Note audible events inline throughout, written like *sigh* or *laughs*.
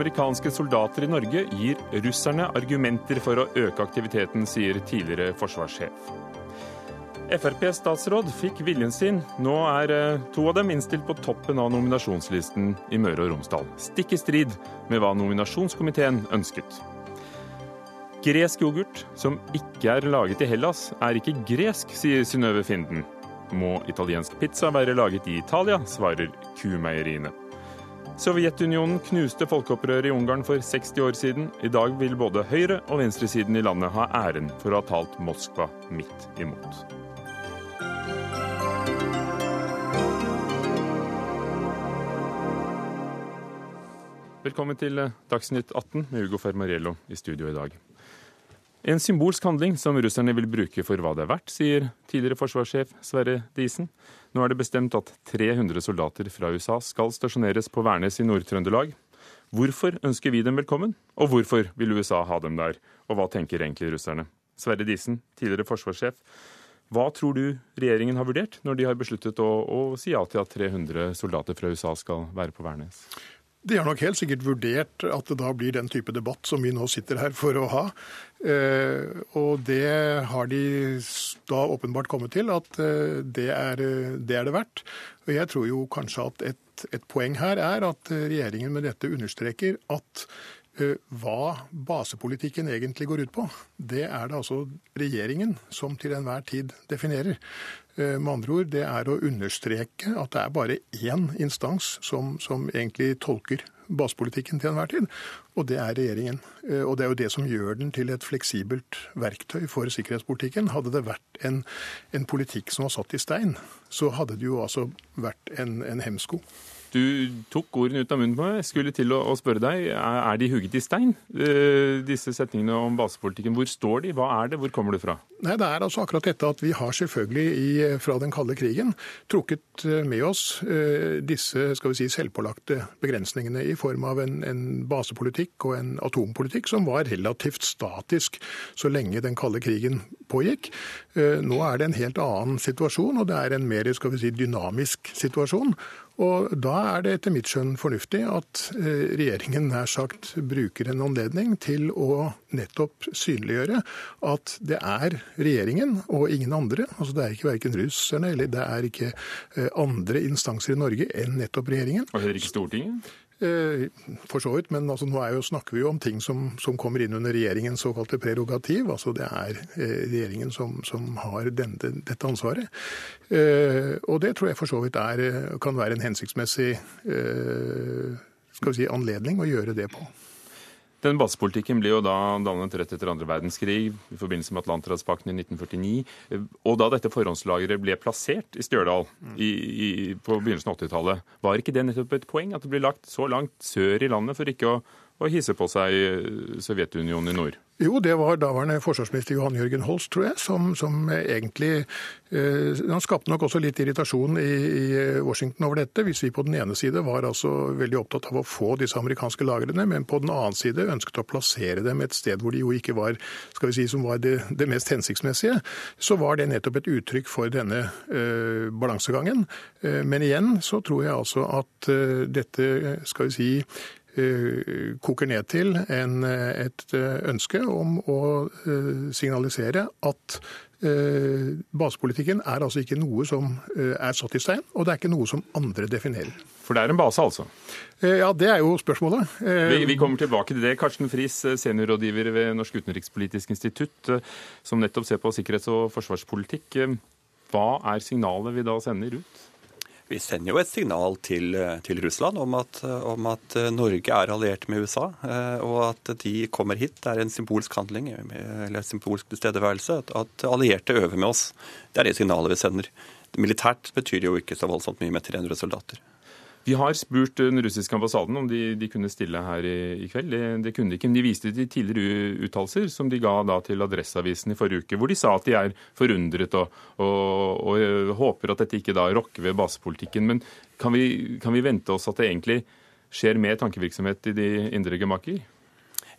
amerikanske soldater i Norge gir russerne argumenter for å øke aktiviteten, sier tidligere forsvarssjef. Frp-statsråd fikk viljen sin. Nå er eh, to av dem innstilt på toppen av nominasjonslisten i Møre og Romsdal. Stikk i strid med hva nominasjonskomiteen ønsket. Gresk yoghurt som ikke er laget i Hellas, er ikke gresk, sier Synnøve Finden. Må italiensk pizza være laget i Italia, svarer kumeieriene. Sovjetunionen knuste folkeopprøret i Ungarn for 60 år siden. I dag vil både høyre- og venstresiden i landet ha æren for å ha talt Moskva midt imot. Velkommen til Dagsnytt 18 med Hugo Fermariello i studio i dag. En symbolsk handling som russerne vil bruke for hva det er verdt, sier tidligere forsvarssjef Sverre Disen. Nå er det bestemt at 300 soldater fra USA skal stasjoneres på Værnes i Nord-Trøndelag. Hvorfor ønsker vi dem velkommen, og hvorfor vil USA ha dem der? Og hva tenker egentlig russerne? Sverre Disen, tidligere forsvarssjef. Hva tror du regjeringen har vurdert når de har besluttet å, å si ja til at 300 soldater fra USA skal være på Værnes? De har nok helt sikkert vurdert at det da blir den type debatt som vi nå sitter her for å ha. Eh, og det har de da åpenbart kommet til at eh, det er det, er det verdt. Og jeg tror jo kanskje at et, et poeng her er at regjeringen med dette understreker at eh, hva basepolitikken egentlig går ut på, det er det altså regjeringen som til enhver tid definerer. Eh, med andre ord, det er å understreke at det er bare én instans som, som egentlig tolker basepolitikken til enhver tid, og det er regjeringen. Eh, og det er jo det som gjør den til et fleksibelt verktøy for sikkerhetspolitikken. Hadde det vært en, en politikk som var satt i stein, så hadde det jo altså vært en, en hemsko. Du tok ordene ut av munnen på meg. Jeg skulle til å, spørre deg, er de hugget i stein, eh, disse setningene om basepolitikken? Hvor står de, hva er det, hvor kommer det fra? Nei, Det er altså akkurat dette at vi har selvfølgelig i, fra den kalde krigen trukket eh, med oss eh, disse skal vi si, selvpålagte begrensningene i form av en, en basepolitikk og en atompolitikk som var relativt statisk så lenge den kalde krigen pågikk. Nå er det en helt annen situasjon, og det er en mer skal vi si, dynamisk situasjon. Og Da er det etter mitt skjønn fornuftig at eh, regjeringen nær sagt bruker en anledning til å nettopp synliggjøre at det er regjeringen og ingen andre. altså Det er ikke verken russerne eller det er ikke eh, andre instanser i Norge enn nettopp regjeringen. Og heller ikke Stortinget? Eh, for så vidt, men altså, nå jo, snakker vi jo om ting som, som, kommer inn under regjeringens såkalte prerogativ. altså Det er eh, regjeringen som, som har denne, dette ansvaret. Eh, og det tror jeg for så vidt er, kan være en hensiktsmessig si, anledning å gjøre det på. Den basepolitikken ble jo da dannet rett etter andre verdenskrig i forbindelse med Atlanterhavspakten i 1949. Og da dette forhåndslageret ble plassert i Stjørdal i, i, på begynnelsen av 80-tallet, var ikke det nettopp et poeng at det ble lagt så langt sør i landet for ikke å og hisse på seg Sovjetunionen i nord? Jo, det var daværende forsvarsminister Johan Jørgen Holst, tror jeg, som, som egentlig eh, Han skapte nok også litt irritasjon i, i, Washington over dette. Hvis vi på den ene side var altså veldig opptatt av å få disse amerikanske lagrene, men på den annen side ønsket å plassere dem et sted hvor de jo ikke var skal vi si, som var det, det mest hensiktsmessige, så var det nettopp et uttrykk for denne eh, balansegangen. Eh, men igjen så tror jeg altså at eh, dette, skal vi si, Eh, koker ned til en, et eh, ønske om å eh, signalisere at basepolitikken er altså ikke noe som er satt i stein, og det er ikke noe som andre definerer. For det er en base, altså? Ja, det er jo spørsmålet. Vi, vi kommer tilbake til det. Karsten Friis, seniorrådgiver ved Norsk utenrikspolitisk institutt, som nettopp ser på sikkerhets- og forsvarspolitikk. Hva er signalet vi da sender ut? Vi sender jo et signal til, til Russland om at, om at, Norge er alliert med USA, eh, og at de kommer hit. Det er en symbolsk handling, eller symbolsk tilstedeværelse. At allierte øver med oss. Det er det signalet vi sender. Militært betyr jo ikke så voldsomt mye med 300 soldater. Vi har spurt den russiske ambassaden om de, de kunne stille her i, i kveld. Det, det, kunne de ikke. Men de viste til tidligere uttalelser som de ga til Adresseavisen i forrige uke, hvor de sa at de er forundret og, og, og håper at dette ikke da rokker ved basepolitikken. Men kan vi, kan vi vente oss at det egentlig skjer mer tankevirksomhet i de indre gemakker?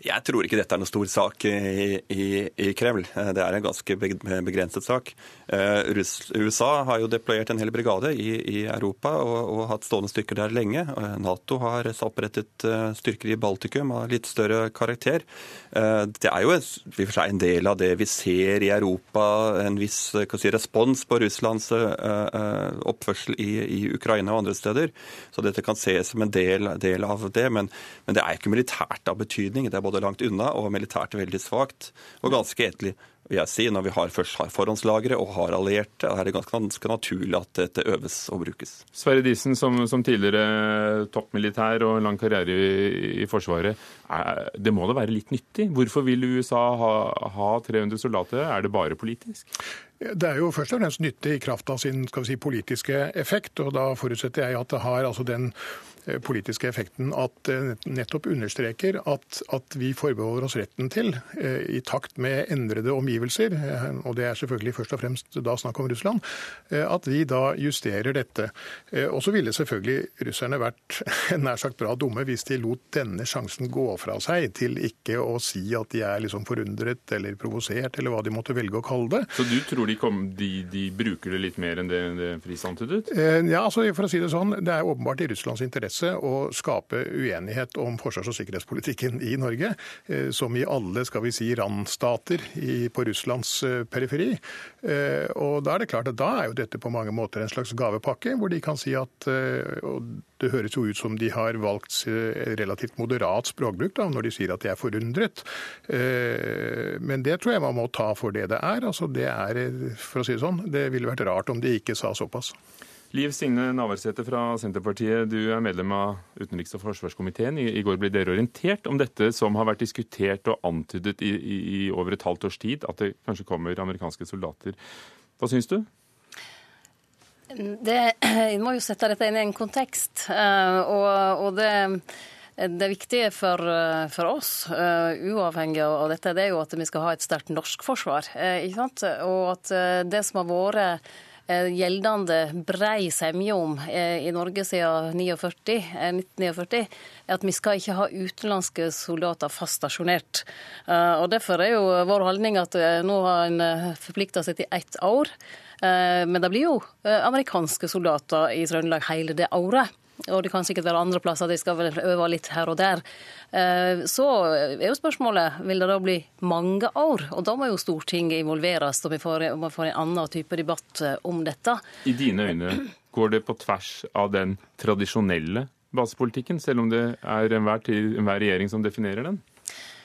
Jeg tror ikke dette er noen stor sak i, i, i Kreml. Det er en ganske begrenset sak. Eh, USA har jo deployert en hel brigade i, i Europa og, og, hatt stående styrker der lenge. Eh, Nato har opprettet eh, styrker i Baltikum av litt større karakter. Det er jo en del av det vi ser i Europa, en viss si, respons på Russlands oppførsel i, i, Ukraina og andre steder. Så dette kan ses som en del, del av det. Men, men det er ikke militært av betydning. Det er både langt unna og militært veldig svakt, og ganske etterlig vil jeg si, når vi har, først har forhåndslagre og har allierte, er det ganske, ganske naturlig at dette øves og brukes. Sverre Disen, som, som tidligere toppmilitær og lang karriere i, i Forsvaret, er, det må da være litt nyttig? Hvorfor vil USA ha, ha 300 soldater? Er det bare politisk? Det er jo først og fremst nyttig i kraft av sin si, politiske effekt. og Da forutsetter jeg at det har altså den politiske effekten at det nettopp understreker at, at, vi forbeholder oss retten til, eh, i takt med endrede omgivelser, eh, og det er selvfølgelig først og fremst da snakk om Russland, at vi da justerer dette. Og så ville selvfølgelig russerne vært *laughs* nær sagt bra dumme hvis de lot denne sjansen gå fra seg til ikke å si at de er liksom forundret eller provosert, eller hva de måtte velge å kalle det. Så du tror de, kom, de, de bruker det litt mer enn det, det Friis antydet? Ja, altså for å si det sånn, det er åpenbart i Russlands interesse interesse å skape uenighet om forsvars- og sikkerhetspolitikken i Norge, eh, som i alle skal vi si, randstater på Russlands eh, periferi. Eh, og Da er det klart at da er jo dette på mange måter en slags gavepakke, hvor de kan si at det høres jo ut som de har valgt relativt moderat språkbruk da, når de sier at de er forundret. Men det tror jeg man må ta for det det er. Altså det er, for å si det sånn, det ville vært rart om de ikke sa såpass. Liv Signe Navarsete fra Senterpartiet, du er medlem av utenriks- og forsvarskomiteen. I, går ble dere orientert om dette som har vært diskutert og antydet i, i, i over et halvt års tid, at det kanskje kommer amerikanske soldater. Hva syns du? Det, jeg må jo sette dette inn i en kontekst. Eh, og, og det, det viktige for, for oss, uh, uavhengig av dette, det er jo at vi skal ha et sterkt norsk forsvar. Uh, og at det som har vært Eh, gjeldende brei semje om eh, i Norge siden 1949, eh, er at vi skal ikke ha utenlandske soldater fast stasjonert. Og Derfor er jo vår holdning at nå har en forplikta seg til ett år. Men det blir jo amerikanske soldater i Trøndelag hele det året. Og det kan sikkert være andre plasser, de skal vel øve litt her og der. Eh, så er jo spørsmålet vil det da bli mange år, og da må jo Stortinget involveres, og vi får, vi får en annen type debatt eh, om dette. I dine øyne, går det på tvers av den tradisjonelle basepolitikken, selv om det er enhver, enhver regjering som definerer den?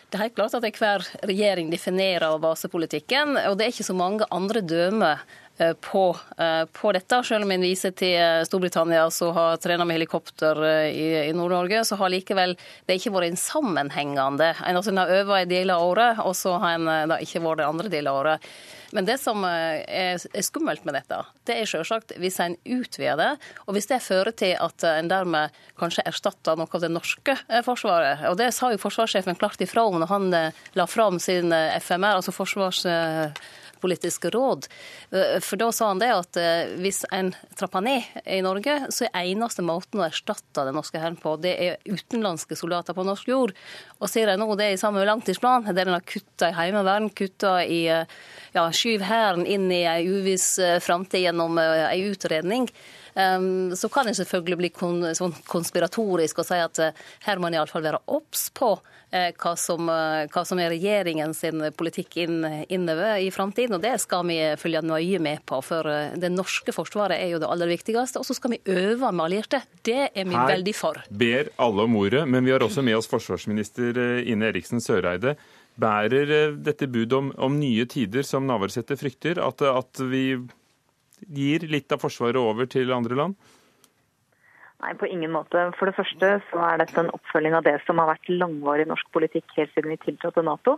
Det er helt klart at hver regjering definerer basepolitikken, og det er ikke så mange andre dømer Eh, på, eh, på, dette. Selv om en viser til eh, Storbritannia som har trena med helikopter i, i Nord-Norge, så har likevel det ikke vært en sammenhengende. En har øvd en del av året, og så har en da ikke vært det andre delen av året. Men det som er skummelt med dette, det er selvsagt hvis en utvider det, og hvis det fører til at en dermed kanskje erstatter noe av det norske forsvaret. Og det sa jo forsvarssjefen klart ifra om når han la fram sin FMR, altså forsvars forsvarspolitiske råd. Eh, for da sa han det at eh, hvis en trapper ned i Norge, så er eneste måten å erstatte den norske hæren på, det er utenlandske soldater på norsk jord. Og ser en nå det i samme langtidsplan, der en har kutta i heimevern, kutta i eh, ja, skyv hæren inn i ei uviss framtid gjennom ei utredning. Så kan en selvfølgelig bli sånn konspiratorisk og si at uh, her må en iallfall være obs på uh, hva, som, uh, hva, som, er regjeringen sin politikk inn, innover i framtiden. Og det skal vi følge nøye med på, for det norske forsvaret er jo det aller viktigste. Og så skal vi øve med allierte. Det er vi her veldig for. Her ber alle om ordet, men vi har også med oss forsvarsminister Ine Eriksen Søreide. Bærer dette budet om, om, nye tider, som Navarsete frykter, at, at vi gir litt av Forsvaret over til andre land? Nei, på ingen måte. For det første så er dette en oppfølging av det som har vært langvarig norsk politikk helt siden vi tiltrådte Nato.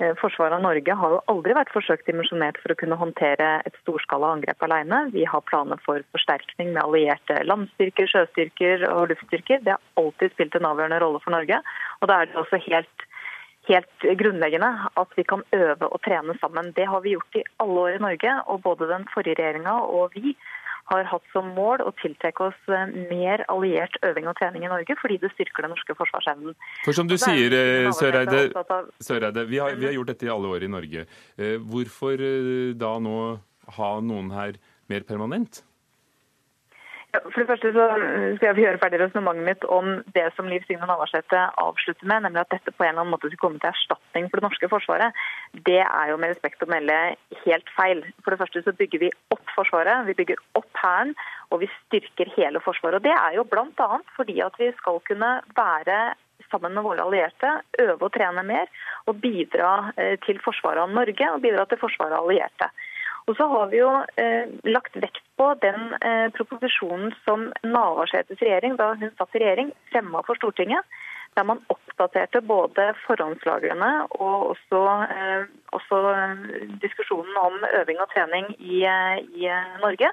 Eh, forsvaret av Norge har jo aldri vært forsøkt dimensjonert for å kunne håndtere et storskala angrep alene. Vi har planer for forsterkning med allierte landstyrker, sjøstyrker og luftstyrker. Det har alltid spilt en avgjørende rolle for Norge. Og da er det også helt helt grunnleggende at vi kan øve og trene sammen. Det har vi gjort i alle år i Norge, og både den forrige regjeringa og vi har hatt som mål å tiltrekke oss eh, mer alliert øving og trening i Norge, fordi det styrker den norske forsvarsevnen. For som du sier, eh, Søreide, Søreide vi, har, vi, har, gjort dette i alle år i Norge. Eh, hvorfor da nå ha noen her mer permanent? For det første så skal jeg gjøre ferdig resonnementet mitt om det som Liv Signe Navarsete avslutter med, nemlig at dette på en eller annen måte skal komme til erstatning for det norske forsvaret. Det er jo med respekt å melde helt feil. For det første så bygger vi opp Forsvaret, vi bygger opp Hæren, og vi styrker hele Forsvaret. Og Det er jo bl.a. fordi at vi skal kunne være sammen med våre allierte, øve og trene mer, og bidra eh, til forsvaret av Norge og bidra til forsvaret av allierte. Og så har vi jo eh, lagt vekt på den eh, proposisjonen som Navarsetes regjering, da hun satt i regjering, fremma for Stortinget. Der man oppdaterte både forhåndslagrene og også, eh, også diskusjonen om øving og trening i, eh, i Norge.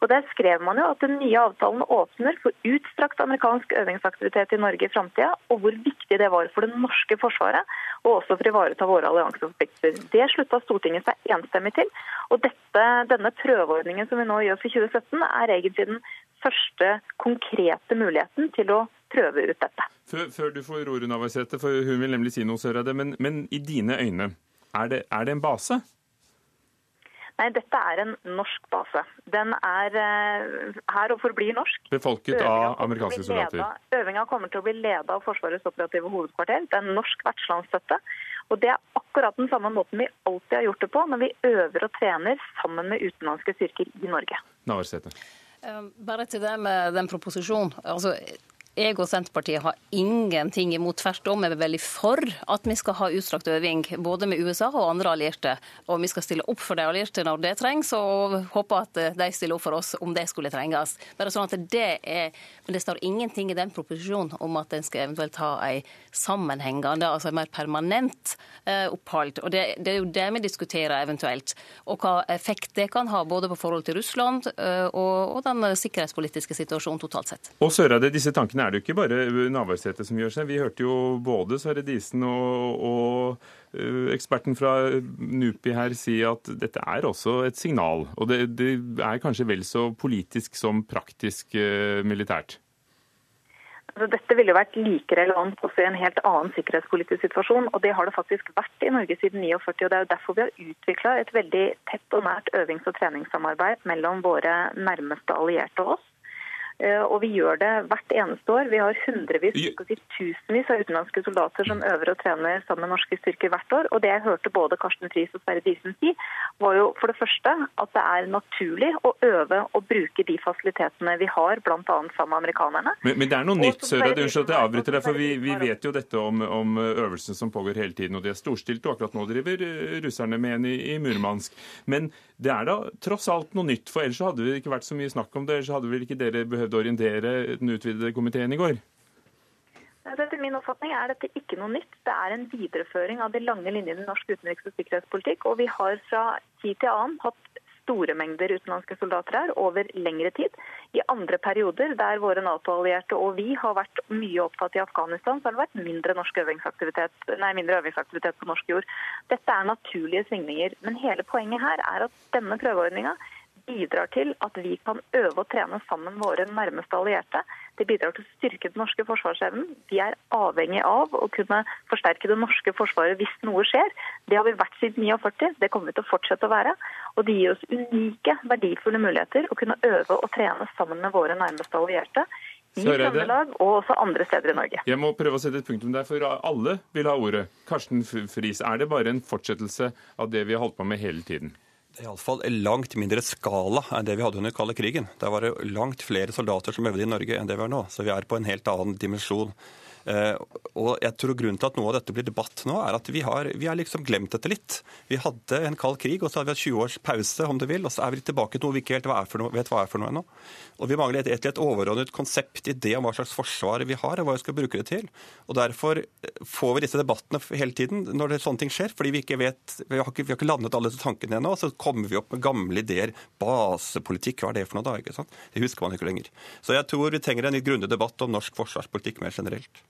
Og Der skrev man jo at den nye avtalen åpner for utstrakt amerikansk øvingsaktivitet i Norge i framtida, og hvor viktig det var for det norske forsvaret, og også for å ivareta våre allianseforpliktelser. Det slutta Stortinget seg enstemmig til. Og dette, denne prøveordningen som vi nå gjør for 2017, er egentlig den første konkrete muligheten til å prøve ut dette. Før, før du får ordet, Navarsete, for hun vil nemlig si noe, Søreide, men, men i dine øyne, er det, er det en base? Nei, dette er en norsk base. Den er uh, her og forblir norsk. Befolket av amerikanske soldater? Øvinga kommer til å bli ledet av Forsvarets operative hovedkvarter. Det er en norsk vertslandsstøtte. Og Det er akkurat den samme måten vi alltid har gjort det på når vi øver og trener sammen med utenlandske styrker i Norge. Navarsete. Eh, bare til det med den proposisjonen. Altså, jeg og Senterpartiet har ingenting imot. Tvert om er vi veldig for at vi skal ha utstrakt øving både med USA og andre allierte. Og vi skal stille opp for de allierte når det trengs, og håpe at de stiller opp for oss om det skulle trenges. Bare sånn at det er, Men det står ingenting i den proposisjonen om at en skal eventuelt ha ei sammenhengende, altså en mer permanent eh, opphold. Og det, det, er jo det vi diskuterer eventuelt. Og hva effekt det kan ha både på forhold til Russland eh, og, og den sikkerhetspolitiske situasjonen totalt sett. Og Søreide, disse tankene er det jo ikke bare Navarsete som gjør seg. Vi hørte jo både Sverre Disen og, og uh, eksperten fra NUPI her si at dette er også et signal. Og det, det er kanskje vel så politisk som praktisk uh, militært. Altså, dette ville vært like relevant også i en helt annen sikkerhetspolitisk situasjon. og Det har det faktisk vært i Norge siden 49. og Det er jo derfor vi har utvikla et veldig tett og nært øvings- og treningssamarbeid mellom våre nærmeste allierte og oss. Eh, og vi gjør det hvert eneste år. Vi har hundrevis, si tusenvis av utenlandske soldater som øver og trener sammen med norske styrker hvert år. Og det jeg hørte både Karsten Friis og Sverre Disen si, var jo for det første at det er naturlig å øve og bruke de fasilitetene vi har, bl.a. sammen med amerikanerne. Men, men det er noe nytt, Sørad. Unnskyld at jeg avbryter deg, for vi, vi, vet jo dette om, om øvelsene som pågår hele tiden, og de er storstilte. Og akkurat nå driver eh, russerne med en i, i Murmansk. Men det er da tross alt noe nytt, for ellers hadde det ikke vært så mye snakk om det. ellers hadde vel ikke dere behøvd å orientere den utvidede komiteen i går? Etter min oppfatning er dette ikke noe nytt. Det er en videreføring av de lange linjene i norsk utenriks- og sikkerhetspolitikk. Og vi har fra tid til annen hatt store mengder utenlandske soldater her over lengre tid. I andre perioder der våre Nato-allierte og vi har vært mye opptatt i Afghanistan, så har det vært mindre, øvingsaktivitet, nei, mindre øvingsaktivitet på norsk jord. Dette er naturlige svingninger. Men hele poenget her er at denne prøveordninga bidrar til at vi kan øve og trene sammen med våre nærmeste allierte. Det bidrar til å styrke den norske forsvarsevnen. Vi er avhengig av å kunne forsterke det norske forsvaret hvis noe skjer. Det har vi vært siden 49, det kommer vi til å fortsette å være. Og det gir oss unike, verdifulle muligheter å kunne øve og trene sammen med våre nærmeste allierte. I Trøndelag og også andre steder i Norge. Jeg må prøve å sette et punktum der, for alle vil ha ordet. Karsten Friis, er det bare en fortsettelse av det vi har holdt på med hele tiden? Iallfall langt mindre skala enn det vi hadde under kalde krigen. Der var det langt flere soldater som øvde i Norge enn det vi har nå. Så vi er på en helt annen dimensjon. Eh, og jeg tror Grunnen til at noe av dette blir debatt nå, er at vi har, vi har liksom glemt dette litt. Vi hadde en kald krig, og så hadde vi hatt 20 års pause, om du vil, og så er vi tilbake til noe vi ikke helt vet hva er for noe ennå. Og vi mangler et, et, et overordnet konsept, idé om hva slags forsvar vi har, og hva vi skal bruke det til. Og Derfor får vi disse debattene hele tiden når det, sånne ting skjer, fordi vi ikke vet Vi har ikke, vi har ikke landet alle disse tankene ennå, så kommer vi opp med gamle ideer. Basepolitikk, hva er det for noe da? ikke sant? Det husker man ikke lenger. Så jeg tror vi trenger en litt grundig debatt om norsk forsvarspolitikk mer generelt.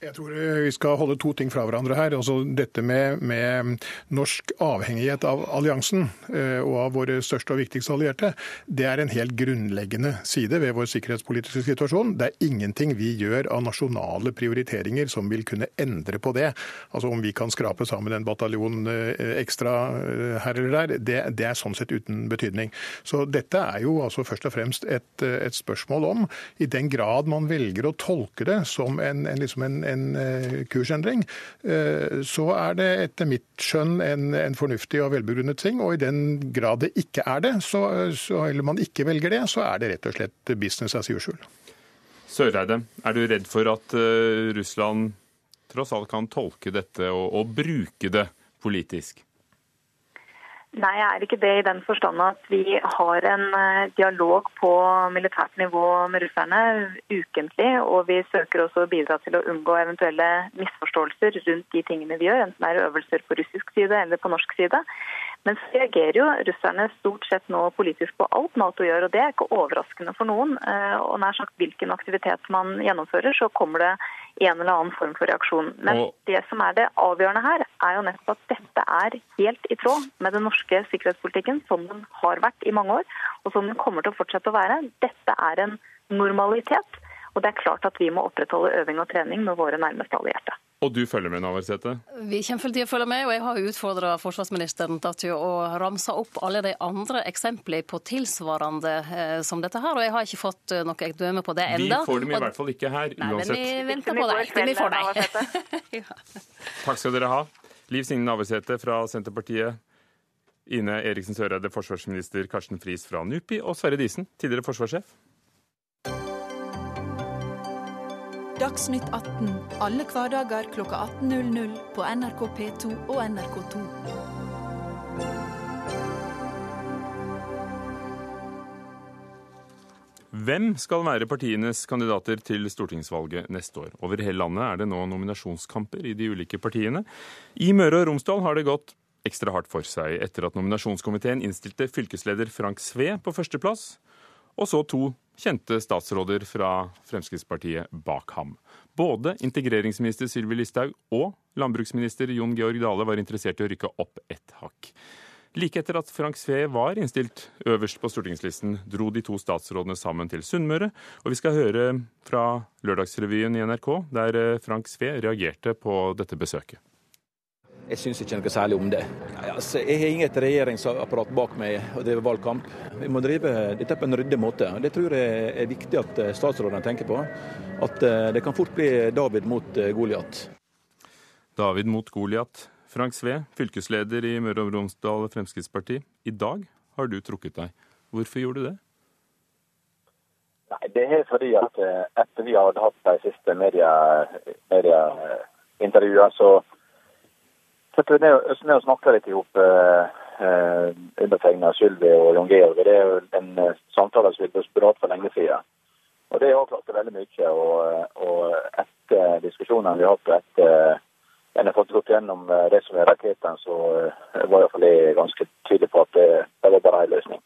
Jeg tror eh, vi skal holde to ting fra hverandre her. Altså dette med, med, norsk avhengighet av alliansen eh, og av våre største og viktigste allierte, det er en helt grunnleggende side ved vår sikkerhetspolitiske situasjon. Det er ingenting vi gjør av nasjonale prioriteringer som vil kunne endre på det. Altså Om vi kan skrape sammen en bataljon eh, ekstra her eller der, det, det er sånn sett uten betydning. Så dette er jo altså først og fremst et, et spørsmål om, i den grad man velger å tolke det som en, en, liksom en en eh, kursendring, eh, så er det etter mitt skjønn en, en fornuftig og velbegrunnet ting. Og i den grad det ikke er det, så, så, eller man ikke velger det, så er det rett og slett business as usual. Søreide, er du redd for at Russland tross alt kan tolke dette og, og bruke det politisk? Nei, jeg er ikke det i den forstand at vi har en eh, dialog på militært nivå med russerne ukentlig. Og vi søker også å bidra til å unngå eventuelle misforståelser rundt de tingene vi gjør, enten det er øvelser på russisk side eller på norsk side. Men så reagerer jo russerne stort sett nå politisk på alt Nato gjør, og det er ikke overraskende for noen. Eh, og nær sagt hvilken aktivitet man gjennomfører, så kommer det en eller annen form for reaksjon. Men og... det som er det avgjørende her, er jo nettopp at dette er helt i tråd med den norske sikkerhetspolitikken som den har vært i mange år, og som den kommer til å fortsette å være. Dette er en normalitet. Og det er klart at vi må opprettholde øving og trening med våre nærmeste allierte. Og du følger med, Navarsete? Vi kommer til å følge med, og jeg har utfordra forsvarsministeren til å ramse opp alle de andre eksemplene på tilsvarende eh, som dette her, og jeg har ikke fått eh, noe dømme på det enda. Vi får dem i hvert fall ikke her, Nei, uansett. Men vi venter på deg. Vi får deg. *laughs* ja. Takk skal dere ha. Liv Signe Navarsete fra Senterpartiet. Ine Eriksen Søreide, forsvarsminister Karsten Friis fra NUPI, og Sverre Disen, tidligere forsvarssjef. Dagsnytt 18 alle hverdager kl 18.00 på NRK P2 og NRK2. Hvem skal være partienes kandidater til stortingsvalget neste år? Over hele landet er det nå nominasjonskamper i de ulike partiene. I Møre og Romsdal har det gått ekstra hardt for seg etter at nominasjonskomiteen innstilte fylkesleder Frank Sve på førsteplass, og så to kjente statsråder fra Fremskrittspartiet bak ham. Både integreringsminister Sylvi Listhaug og landbruksminister Jon Georg Dale var interessert i å rykke opp ett hakk. Like etter at Frank Sve var innstilt øverst på stortingslisten, dro de to statsrådene sammen til Sunnmøre. Og vi skal høre fra Lørdagsrevyen i NRK, der Frank Sve reagerte på dette besøket. Jeg syns ikke noe særlig om det. Altså, jeg har inget regjeringsapparat bak meg å drive valgkamp. Vi må drive dette på en ryddig måte. Det tror jeg er viktig at eh, statsrådene tenker på. At eh, det kan fort bli David mot eh, Goliat. David mot Goliat. Frank Sve, fylkesleder i Møre og Romsdal Fremskrittsparti. I dag har du trukket deg. Hvorfor gjorde du det? Nei, Det er fordi at etter vi hadde hatt de siste medieintervjuene, media så satte vi oss ned og snakka litt i hop, eh, eh undertegna Sylvi og Jon Georg. Det er jo en eh, samtale som vi burde hatt for lenge siden. Og Det avklarte veldig mye. Og, eh, og etter diskusjonene vi har hatt, etter en har fått gått gjennom det som er raketten, så var iallfall jeg ganske tydelig på at det, det var bare en løsning.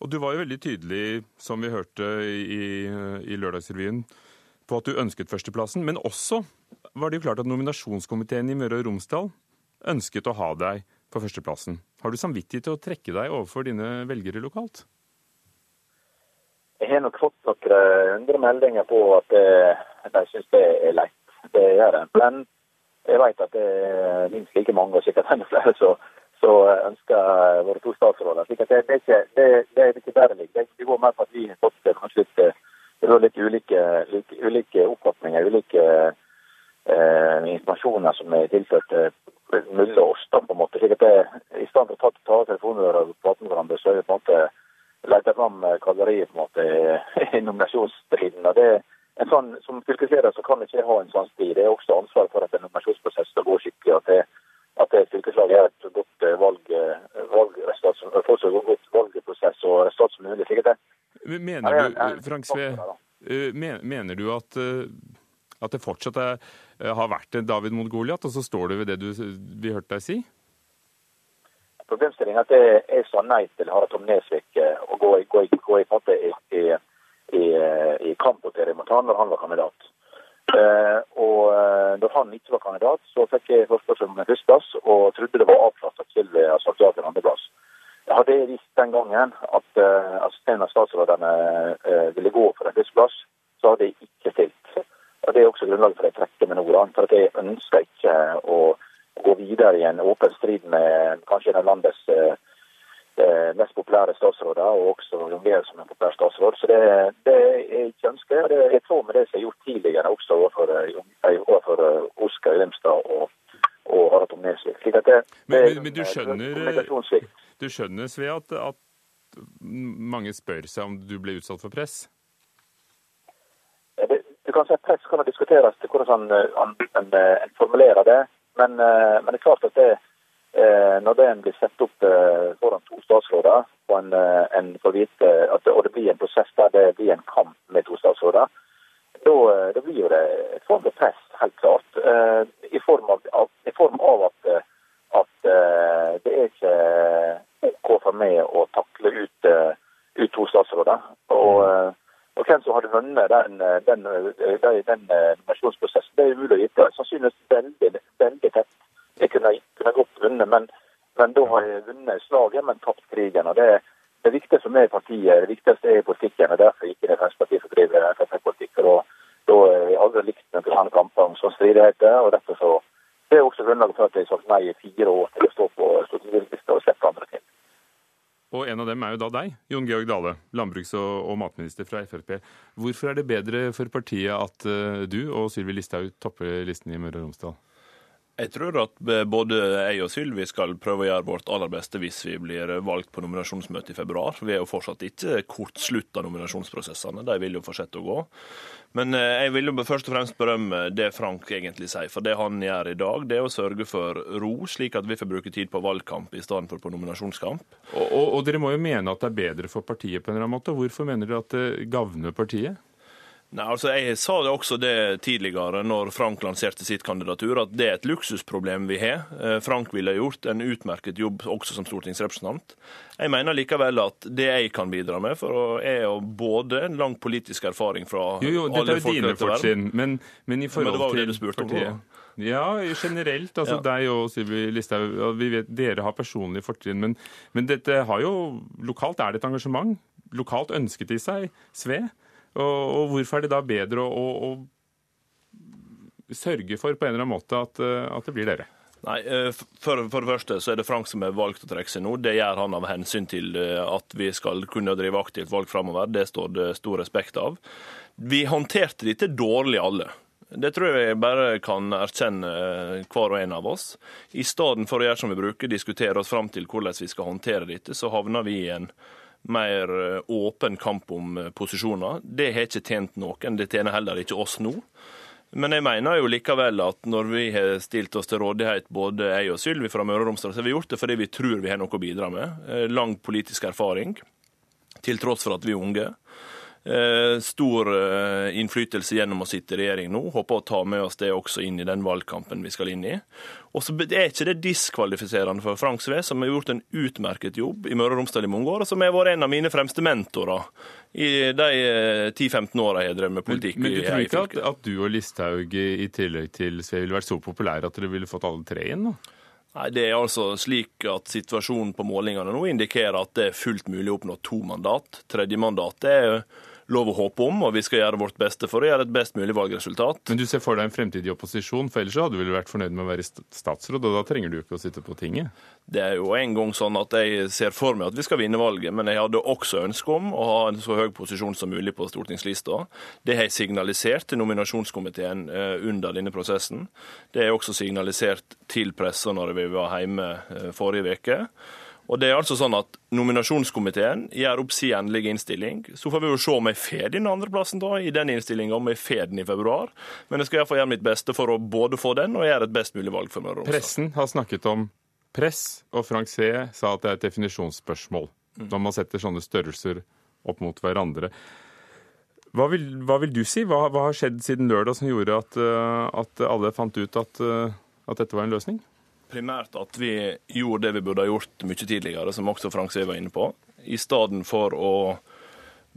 Og Du var jo veldig tydelig, som vi hørte i, i Lørdagsrevyen, på at du ønsket førsteplassen. Men også var det jo klart at nominasjonskomiteen i Møre og Romsdal ønsket å ha deg på førsteplassen. Har du samvittighet til å trekke deg overfor dine velgere lokalt? Jeg har nok fått noen hundre meldinger på at eh, de syns det er lett. Det gjør det. Men jeg vet at det er minst like mange, og sikkert enda flere, som ønsker våre to statsråder. slik at det, det, er ikke, det, det det. Det går mer på at vi har fått kanskje litt, litt ulike, ulike oppfatninger, ulike eh, informasjoner som er tilført eh, mulle oss. da på en måte, slik at det, I stedet for å ta, ta telefonrøret og prate med hverandre, så er vi på en måte lete fram eh, på en måte *laughs* i nominasjonsstriden. og det en sånn, Som fylkesleder så kan ikke ha en sånn strid. Det er også ansvar for at en nominasjonsprosess skal gå skikkelig. At det, at det fylkeslaget er et godt valg, valg, valgresultat, får så godt valgprosess og resultat som mulig. slik at det, Mener du, Frank Sve, mener du at at det fortsatt er, eh, har vært David mot Goliat, og så står du ved det du, vi hørte deg si? Problemstillingen er at jeg sa nei til Harald Tom Nesvik eh, å gå, gå, gå i, i, i, i, i kampvotering mot han når han var kandidat. Eh, og eh, da han ikke var kandidat, så fikk jeg forespørsel om en førsteplass, og trodde det var avklart at Sylvi hadde sagt ja til en andreplass. Hadde jeg visst den gangen at uh, assisterende statsrådene uh, ville gå for en førsteplass, så hadde jeg ikke stilt. Og Det er også grunnlaget for at jeg trekker meg nå. For at jeg ønsker ikke å gå videre i en åpen strid med kanskje en av landets uh, mest populære statsråder, og også jonglerer som en populær statsråd. Så det, det jeg ikke ønsker. Det er i tråd med det som er gjort tidligere også overfor, overfor Oskar Grimstad og, og Harald Tom Nesvik. Men, men, men, du skjønner, du skjønner Sve, at, at mange spør seg om du ble utsatt for press? Kan Press kan diskuteres til hvordan han, han, han formulerer det. Men, men, det er klart at det, når det blir satt opp foran to statsråder, og, en, en får vite at det, og det blir en prosess der det blir en kamp med to statsråder, da, blir jo det et form for press, helt klart. I form av, av, i form av at, at det er ikke OK for meg å takle ut, ut to statsråder. Og, og hvem som hadde vunnet den, den, den, den nominasjonsprosessen, det er umulig å vite. Sannsynligvis veldig, veldig tett. Jeg kunne, kunne godt vunnet, men, men, da har jeg vunnet slaget, men tapt krigen. og det, det viktigste for meg i partiet, det viktigste er i politikken. og Derfor gikk jeg i Fremskrittspartiet for å drive Frp-politikk. Da har jeg aldri likt noen sånne kamper om sånn stridigheter. og derfor så, Det er også grunnlaget for at jeg har sagt nei i fire år til å stå på stortingsvalglista og slippe andre til. Og en av dem er jo da deg, Jon Georg Dale, landbruks- og, matminister fra Frp. Hvorfor er det bedre for partiet at uh, du og Sylvi Listhaug topper listen i Møre og Romsdal? Jeg tror at både jeg og Sylvi skal prøve å gjøre vårt aller beste hvis vi blir valgt på nominasjonsmøtet i februar. Vi er jo fortsatt ikke kortslutta nominasjonsprosessene, de vil jo fortsette å gå. Men jeg vil jo først og fremst berømme det Frank egentlig sier. For det han gjør i dag, det er å sørge for ro, slik at vi får bruke tid på valgkamp i stedet for på nominasjonskamp. Og, og, og dere må jo mene at det er bedre for partiet på en eller annen måte. Hvorfor mener dere at det gagner partiet? Nei, altså Jeg sa det også det tidligere, når Frank lanserte sitt kandidatur, at det er et luksusproblem vi har. Frank ville gjort en utmerket jobb også som stortingsrepresentant. Jeg mener likevel at det jeg kan bidra med, for er jo både en lang politisk erfaring fra jo, jo, alle folk i verden. Men, men i forhold men det var jo det du spurte partiet. Da. Ja, generelt. altså ja. Deg og Sylvi Listhaug. Vi vet dere har personlige fortrinn, men, men dette har jo Lokalt er det et engasjement. Lokalt ønsket de seg Sve. Og, hvorfor er det da bedre å, å, å, sørge for på en eller annen måte at, at det blir dere? Nei, for, for, det første så er det Frank som har valgt å trekke seg nå. Det gjør han av hensyn til at vi skal kunne drive aktivt valg framover. Det står det stor respekt av. Vi håndterte dette dårlig alle. Det tror jeg bare kan erkjenne hver og en av oss. I stedet for å gjøre som vi bruker, diskutere oss fram til hvordan vi skal håndtere dette, så havner vi i en mer åpen kamp om posisjoner. Det har ikke tjent noen. Det tjener heller ikke oss nå. Men jeg mener jo likevel at når vi har stilt oss til rådighet, både jeg og Sylvi fra Møre og Romsdal, så har vi gjort det fordi vi tror vi har noe å bidra med. Lang politisk erfaring, til tross for at vi er unge. Stor innflytelse gjennom å sitte i regjering nå. Håper å ta med oss det også inn i den valgkampen vi skal inn i. Og så er ikke det diskvalifiserende for Frank Sve, som har gjort en utmerket jobb i Møre og Romsdal i mange år, og som har vært en av mine fremste mentorer i de 10-15 åra jeg har drevet med politikk. Men, men du tror ikke at, at, du og Listhaug i tillegg til Sve ville vært så populære at dere ville fått alle tre inn? da? Nei, Det er altså slik at situasjonen på målingene nå indikerer at det er fullt mulig å oppnå to mandat. Tredje mandat er lov å håpe om, og vi skal gjøre vårt beste for å gjøre et best mulig valgresultat. Men du ser for deg en fremtidig opposisjon, for ellers hadde du vel vært fornøyd med å være statsråd, og da trenger du ikke å sitte på tinget? Det er jo en gang sånn at jeg ser for meg at vi skal vinne valget, men jeg hadde også ønske om å ha en så høy posisjon som mulig på stortingslista. Det har jeg signalisert til nominasjonskomiteen under denne prosessen. Det har jeg også signalisert til pressa når vi var hjemme forrige uke. Og det er altså sånn at Nominasjonskomiteen gjør opp sin endelige innstilling. Så får vi jo se om jeg får den andreplassen da, i den innstillinga, om jeg får den i februar. Men jeg skal iallfall gjøre mitt beste for å både få den og gjøre et best mulig valg for Møre og Romsdal. Pressen har snakket om press, og Frank C. sa at det er et definisjonsspørsmål når man setter sånne størrelser opp mot hverandre. Hva vil, hva vil du si? Hva, hva, har skjedd siden lørdag som gjorde at, at alle fant ut at, at dette var en løsning? Primært at vi gjorde det vi burde ha gjort mye tidligere, som også Frank Sve var inne på. I stedet for å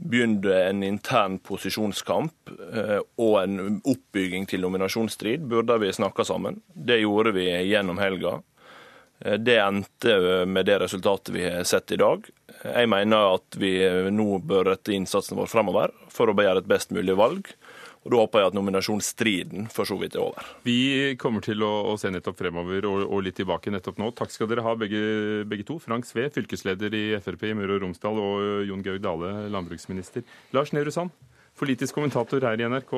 begynne en intern posisjonskamp eh, og en oppbygging til nominasjonsstrid, burde vi snakka sammen. Det gjorde vi gjennom helga. Eh, det endte med det resultatet vi har sett i dag. Jeg mener at vi nå bør rette innsatsen vår fremover for å begjære et best mulig valg. Og Da håper jeg at nominasjonsstriden for så vidt er over. Vi kommer til å, å se nettopp fremover og, og, litt tilbake nettopp nå. Takk skal dere ha begge, begge to. Frank Sve, fylkesleder i Frp i Møre og Romsdal, og Jon Georg Dale, landbruksminister. Lars Nehru Sand, politisk kommentator her i NRK.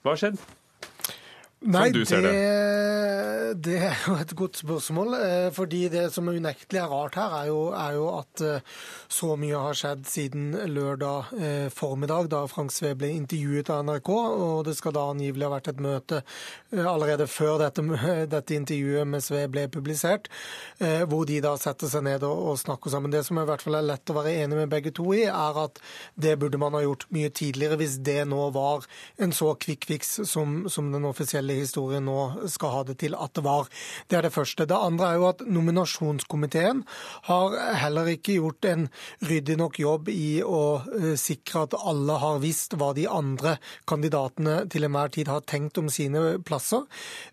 Hva har skjedd? Nei, det, det. det, er jo et godt spørsmål. Eh, fordi det som unektelig er rart her, er jo, er jo, at eh, så mye har skjedd siden lørdag eh, formiddag, da Frank Sve ble intervjuet av NRK. Og det skal da angivelig ha vært et møte allerede før dette, *laughs* dette intervjuet med Sve ble publisert, hvor de da setter seg ned og, og, snakker sammen. Det som i hvert fall er lett å være enig med begge to i, er at det burde man ha gjort mye tidligere, hvis det nå var en så quick fix som, som den offisielle historien nå skal ha det til at det var. Det er det første. Det andre er jo at nominasjonskomiteen har heller ikke gjort en ryddig nok jobb i å eh, sikre at alle har visst hva de andre kandidatene til enhver tid har tenkt om sine plasser.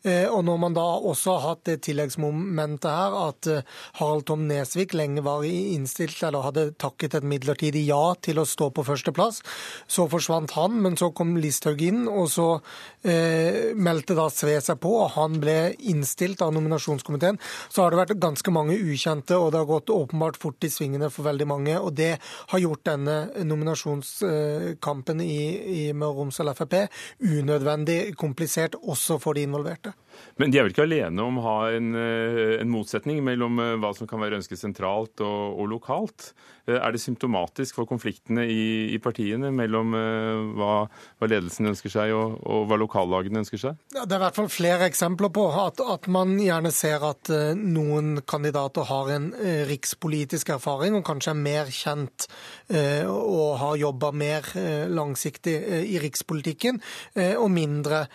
Eh, og når man da også har hatt det tilleggsmomentet her at eh, Harald Tom Nesvik lenge var innstilt, eller hadde takket et midlertidig ja til å stå på førsteplass, så forsvant han, men så kom Listhaug inn, og så eh, meldte meldte da Sve seg på, og han ble innstilt av nominasjonskomiteen, så har det vært ganske mange ukjente, og det har gått åpenbart fort i svingene for veldig mange. Og det har gjort denne nominasjonskampen i, i Møre og Romsdal Frp unødvendig komplisert også for de involverte. Men de er vel ikke alene om å ha en, eh, en motsetning mellom eh, hva som kan være ønsket sentralt og, og, lokalt? Eh, er det symptomatisk for konfliktene i, i partiene mellom hva, hva, ledelsen ønsker seg og, og hva lokallagene ønsker seg? Ja, det er i hvert fall flere eksempler på at, at man gjerne ser at noen kandidater har en rikspolitisk erfaring og kanskje er mer kjent og har jobba mer langsiktig i rikspolitikken, og mindre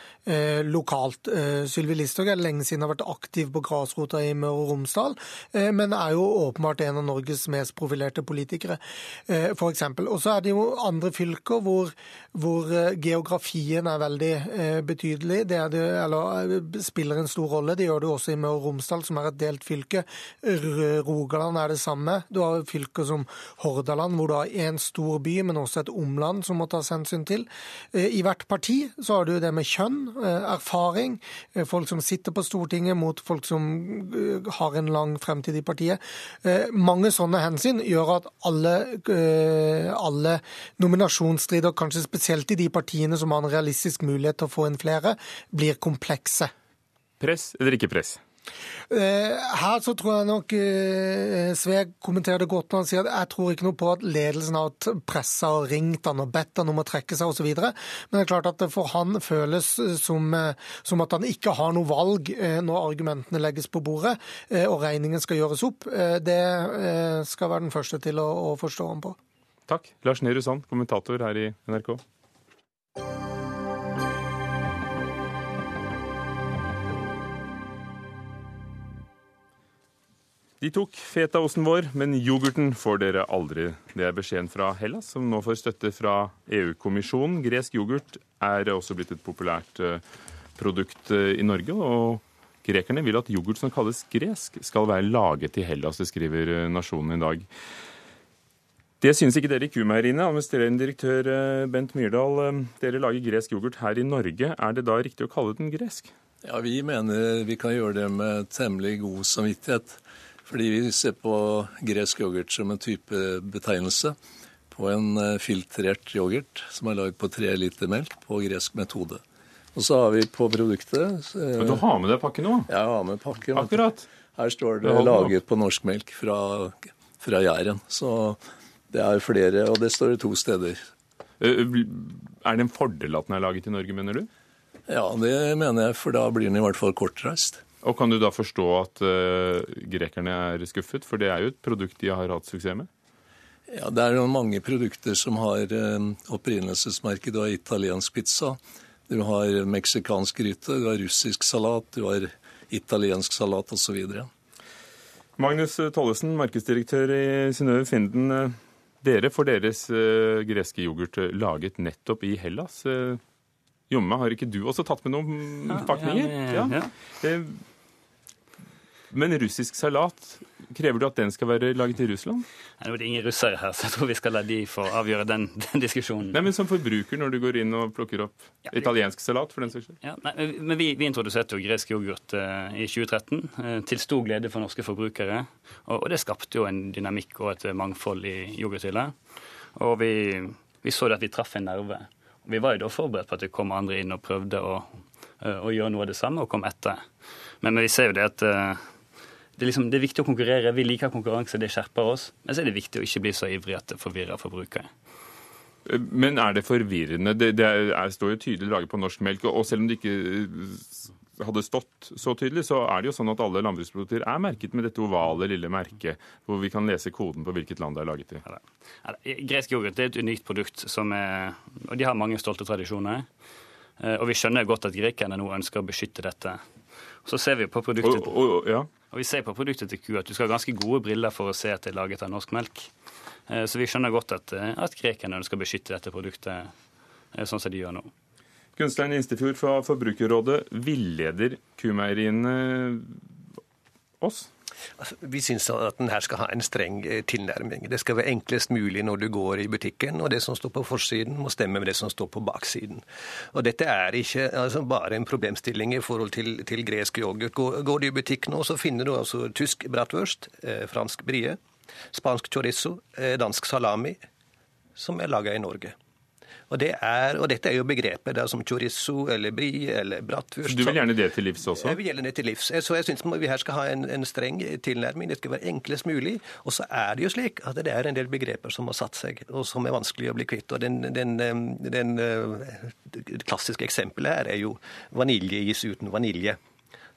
lokalt. Sylvi Listhaug er lenge siden har vært aktiv på grasrota i Møre og Romsdal, eh, men er jo åpenbart en av Norges mest profilerte politikere, eh, f.eks. Og så er det jo andre fylker hvor, hvor eh, geografien er veldig betydelig. Det, det eller, spiller en stor rolle. Det gjør det også i Møre og Romsdal, som er et delt fylke. Rogaland er det samme. Du har fylker som Hordaland, hvor du har én stor by, men også et omland som må tas hensyn til. I hvert parti så har du det med kjønn, erfaring, folk som sitter på Stortinget, mot folk som eh, har en lang fremtid i partiet. Eh, mange sånne hensyn gjør at alle, eh, alle nominasjonsstrider, kanskje spesielt i de partiene som har en realistisk mulighet til å få inn flere, blir komplekse. Press eller ikke press? Eh, her så tror jeg nok Sveg Sve kommenterer det godt når han sier at jeg tror ikke noe på at ledelsen har pressa og ringt han og bedt han om å trekke seg osv. Men det er klart at for han føles som, eh, som at han ikke har noe valg når argumentene legges på bordet og regningen skal gjøres opp. Det skal være den første til å, å forstå ham på. Takk. Lars Nehru Sand, kommentator her i NRK. De tok fetaosten vår, men yoghurten får dere aldri. Det er beskjeden fra Hellas, som nå får støtte fra EU-kommisjonen. Gresk yoghurt er også blitt et populært eh, produkt eh, i Norge. og Grekerne vil at yoghurt som kalles gresk, skal være laget i Hellas. Det skriver eh, Nasjonen i dag. Det synes ikke dere i Kumeieriene. Administrerende direktør Bent Myrdal, dere lager gresk yoghurt her i Norge. Er det da riktig å kalle den gresk? Ja, Vi mener vi kan gjøre det med temmelig god samvittighet. Fordi vi ser på gresk yoghurt som en type betegnelse på en eh, filtrert yoghurt som er lagd på tre liter melk på gresk metode. Og så har vi på produktet Men Du har med deg pakken nå? Ja, jeg har med pakken. Akkurat. Her står det 'laget på norsk melk' fra, fra Jæren. Så det er flere, og det står det to steder. Eh, er det en fordel at den er laget i Norge, mener du? Ja, det mener jeg, for da blir den i hvert fall kortreist. Og Kan du da forstå at uh, grekerne er skuffet, for det er jo et produkt de har hatt suksess med? Ja, Det er jo mange produkter som har uh, opprinnelsesmerke. Du har italiensk pizza, du har meksikansk gryte, du har russisk salat, du har italiensk salat osv. Magnus Tollesen, markedsdirektør i Synnøve Finden. Dere får deres uh, greske yoghurt laget nettopp i Hellas. Uh, Jomme, har ikke du også tatt med noen ja, pakninger? Ja, ja. ja. Men russisk salat, krever du at den skal være laget i Russland? Nå er det ingen russere her, så jeg tror vi skal la de få avgjøre den, *laughs* den diskusjonen. Nei, Men som forbruker, når du går inn og plukker opp ja, italiensk salat, for den saks skyld? Ja, nei, men vi, vi, introduserte jo gresk yoghurt uh, i 2013, uh, eh, til stor glede for norske forbrukere. Og, og, det skapte jo en dynamikk og et mangfold i yoghurthylla. Og vi, vi så det at vi traff en nerve. Vi var jo da forberedt på at det kom andre inn og prøvde å, uh, å gjøre noe av det samme, og kom etter. Men, men vi ser jo det at det er, liksom, det er, viktig å konkurrere. Vi liker konkurranse, det skjerper oss. Men så er det viktig å ikke bli så ivrig at det forvirrer forbrukere. Men er det forvirrende? Det, det er, står jo tydelig laget på norsk melk. Og selv om det ikke eh, hadde stått så tydelig, så er det jo sånn at alle landbruksprodukter er merket med dette ovale lille merket, hvor vi kan lese koden på hvilket land det er laget i. Ja, det. Gresk yoghurt er et unikt produkt, er, og de har mange stolte tradisjoner. Eh, og vi skjønner godt at grekerne nå ønsker å beskytte dette. Så ser vi på produktet. Og, og, ja. Og vi ser på produktet til ku at du skal ha ganske gode briller for å se at det er laget av norsk melk. Eh, så vi skjønner godt at, eh, at grekerne ønsker å beskytte dette produktet sånn som de gjør nå. Gunstein Instefjord fra Forbrukerrådet, villeder kumeieriene oss? Altså, vi syns at den her skal ha en streng eh, tilnærming. Det skal være enklest mulig når du går i butikken, og det som står på forsiden må stemme med det som står på baksiden. Og Dette er ikke altså, bare en problemstilling i forhold til, til gresk yoghurt. Går, går, du i butikk nå, så finner du altså tysk bratwurst, eh, fransk brie, spansk chorizo, eh, dansk salami, som er laga i Norge. Og, det er, og, dette er jo begreper da, som chorizo eller brie eller bratwurst. Du vil gjerne det til livs også? Jeg vil gjerne det til livs. Så jeg syns vi her skal ha en, en, streng tilnærming. Det skal være enklest mulig. Og så er det jo slik at det er en del begreper som har satt seg, og som er vanskelig å bli kvitt. Og den, den, den, den klassiske eksempelet her er jo vaniljeis uten vanilje.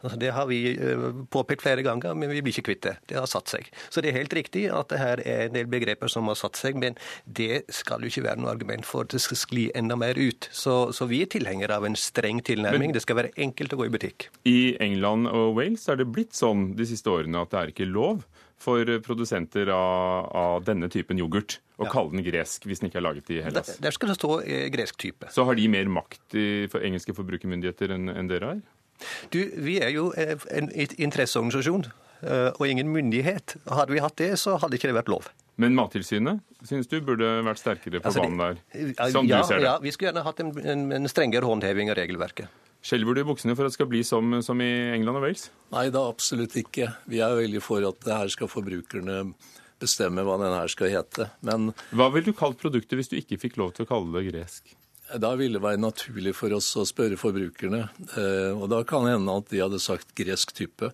*laughs* Det har vi eh, påpekt flere ganger, men vi blir ikke kvitt det. Det har satt seg. Så det er helt riktig at det her er en del begreper som har satt seg, men det skal jo ikke være noe argument for at det skal skli enda mer ut. Så, så vi er tilhengere av en streng tilnærming. Men, det skal være enkelt å gå i butikk. I England og Wales er det blitt sånn de siste årene at det er ikke lov for produsenter av, av denne typen yoghurt å ja. kalle den gresk hvis den ikke er laget i Hellas. Der, der skal det stå eh, gresk type. Så har de mer makt i, for engelske forbrukermyndigheter enn, enn dere har? Du, Vi er jo eh, en interesseorganisasjon eh, og ingen myndighet. Hadde vi hatt det, så hadde ikke det vært lov. Men Mattilsynet synes du burde vært sterkere på altså, banen der? Som ja, du ser det. Ja, vi skulle gjerne hatt en, en, en strengere håndheving av regelverket. Skjelver du i buksene for at det skal bli som, som, i England og Wales? Nei, da absolutt ikke. Vi er veldig for at det her skal forbrukerne bestemme hva den her skal hete. Men Hva ville du kalt produktet hvis du ikke fikk lov til å kalle det gresk? Da ville det være naturlig for oss å spørre forbrukerne. Eh, og da kan det hende at de hadde sagt gresk type.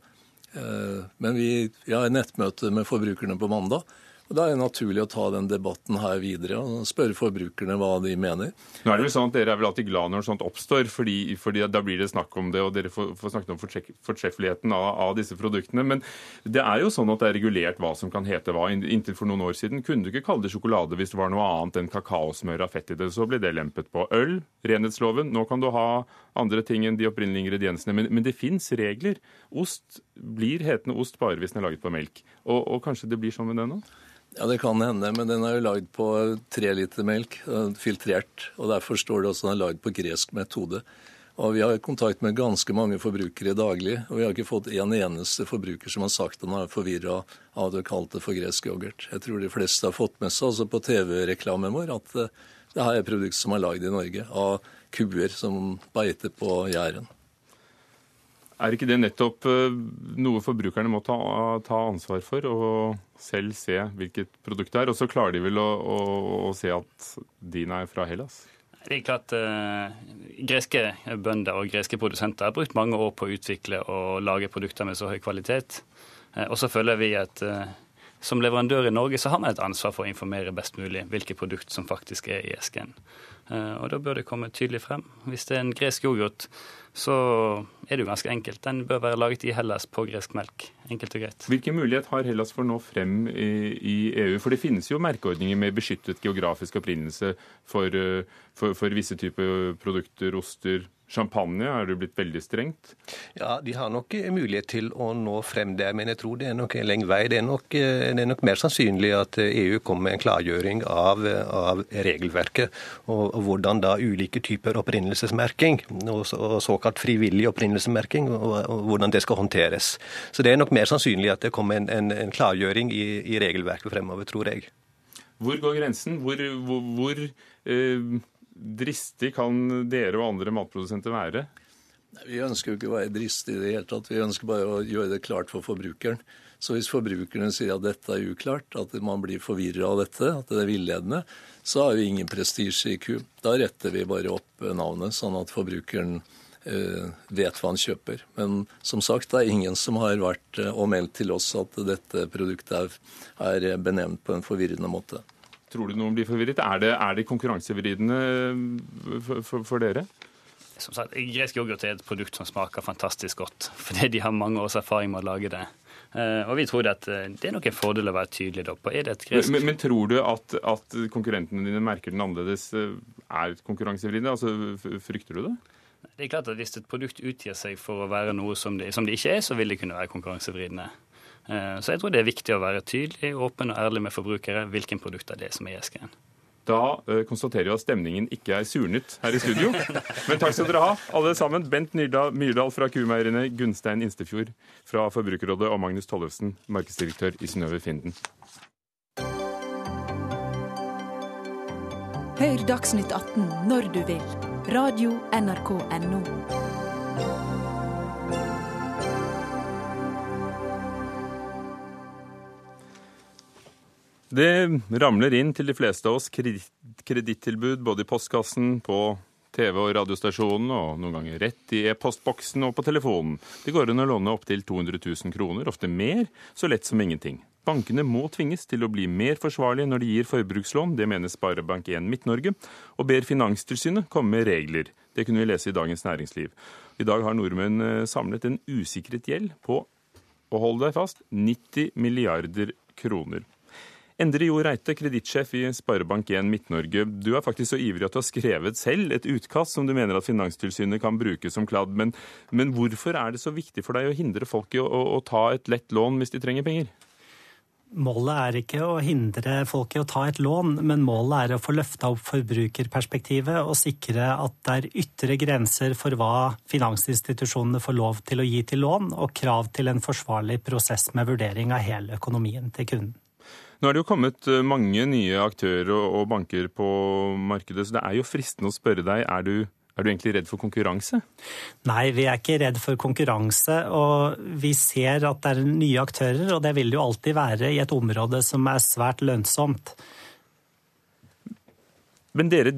Eh, men vi, vi har nettmøte med forbrukerne på mandag. Og Da er det naturlig å ta den debatten her videre og spørre forbrukerne hva de mener. Nå er det vel sånn at Dere er vel alltid glad når sånt oppstår, fordi, fordi da blir det snakk om det, og dere får, får snakket om fortreffeligheten av, av, disse produktene. Men det er jo sånn at det er regulert hva som kan hete hva. Inntil for noen år siden kunne du ikke kalle det sjokolade hvis det var noe annet enn kakaosmør av fett i det. Så ble det lempet på. Øl, renhetsloven. Nå kan du ha andre ting enn de opprinnelige ingrediensene. Men, men det fins regler. Ost blir hetende ost bare hvis den er laget på melk. Og, og kanskje det blir sånn med det nå? Ja, Det kan hende, men den er jo lagd på tre liter melk, filtrert. og Derfor står det også den er lagd på gresk metode. Og Vi har kontakt med ganske mange forbrukere daglig, og vi har ikke fått en eneste forbruker som har sagt han er forvirra av du kalte det for gresk yoghurt. Jeg tror de fleste har fått med seg altså på TV-reklamen vår at eh, det her er produkt som er lagd i Norge av kuer som beiter på Jæren. Er ikke det nettopp eh, noe forbrukerne må ta, ta, ansvar for, og selv se hvilket produkt det er? Og så klarer de vel å, å, å se at din er fra Hellas? Det er klart eh, Greske bønder og greske produsenter har brukt mange år på å utvikle og lage produkter med så høy kvalitet. Eh, og så føler vi at uh, som leverandør i Norge så har man et ansvar for å informere best mulig hvilke produkt som faktisk er i esken. Og da bør det komme tydelig frem. Hvis det er en gresk yoghurt så er det jo ganske enkelt. Den bør være laget i Hellas på gresk melk. Enkelt og greit. Hvilken mulighet har Hellas for å nå frem i, EU? For det finnes jo merkeordninger med beskyttet geografisk opprinnelse for, for, for visse typer produkter, oster, Champagne er det blitt veldig strengt? Ja, De har nok mulighet til å nå frem der, men jeg tror det er nok en lengre vei. Det er nok, det er nok mer sannsynlig at EU kommer med en klargjøring av, av regelverket, og, og, hvordan da ulike typer opprinnelsesmerking, og, og såkalt frivillig opprinnelsesmerking, og, og, hvordan det skal håndteres. Så det er nok mer sannsynlig at det kommer en, en, en klargjøring i, i, regelverket fremover, tror jeg. Hvor går grensen? Hvor, hvor, hvor eh dristig kan dere og andre matprodusenter være? Vi ønsker jo ikke å være dristige i det hele tatt. Vi ønsker bare å gjøre det klart for forbrukeren. Så hvis forbrukerne sier at dette er uklart, at man blir forvirra av dette, at det er villedende, så har vi ingen prestisje i ku. Da retter vi bare opp navnet, sånn at forbrukeren eh, vet hva han kjøper. Men som sagt, det er ingen som har vært eh, og meldt til oss at dette produktet er benevnt på en forvirrende måte. Tror du noen blir forvirret? Er det, er det konkurransevridende for, for, for, dere? Som sagt, Gresk yoghurt er et produkt som smaker fantastisk godt, *laughs* fordi de har mange års erfaring med å lage det. Eh, og vi tror at eh, det er nok en fordel å være tydelig på. Er det et gresk... Men, men tror du at, at, konkurrentene dine merker den annerledes eh, er konkurransevridende? Altså, frykter du det? Det er klart at Hvis et produkt utgir seg for å være noe som det, som det ikke er, så vil det kunne være konkurransevridende. Eh, så jeg tror det er viktig å være tydelig, åpen og ærlig med forbrukere hvilken produkt er det som er i esken. Da uh, konstaterer vi at stemningen ikke er surnet her i studio. Men takk skal dere ha, alle sammen. Bent Myrdal fra Kumeierne, Gunstein Instefjord fra Forbrukerrådet og Magnus Tollefsen, markedsdirektør i Synnøve Finden. Hør Dagsnytt 18 når du vil. Radio NRK Radio.nrk.no. Det ramler inn til de fleste av oss kredittilbud både i postkassen, på TV- og radiostasjonen, og noen ganger rett i e-postboksen og på telefonen. Det går an å låne opptil 200 000 kroner, ofte mer, så lett som ingenting. Bankene må tvinges til å bli mer forsvarlige når de gir forbrukslån, det mener Sparebank1 Midt-Norge, og ber Finanstilsynet komme med regler. Det kunne vi lese i Dagens Næringsliv. I dag har nordmenn eh, samlet en usikret gjeld på, og hold deg fast, 90 milliarder kroner. Endre Jo Reite, kredittsjef i Sparebank1 Midt-Norge. Du er faktisk så ivrig at du har skrevet selv et utkast som du mener at Finanstilsynet kan bruke som kladd. Men, men hvorfor er det så viktig for deg å hindre folk i å, å, å ta et lett lån hvis de trenger penger? Målet er ikke å hindre folk i å ta et lån, men målet er å få løfta opp forbrukerperspektivet og sikre at det er ytre grenser for hva finansinstitusjonene får lov til å gi til lån, og krav til en forsvarlig prosess med vurdering av hele økonomien til kunden. Nå er det jo kommet eh, mange nye aktører og banker på markedet, så det er jo fristende å spørre deg, er du, er du egentlig redd for konkurranse? Nei, vi er ikke redd for konkurranse. Og vi ser at det er nye aktører, og det vil jo alltid være i et område som er svært lønnsomt. Men dere,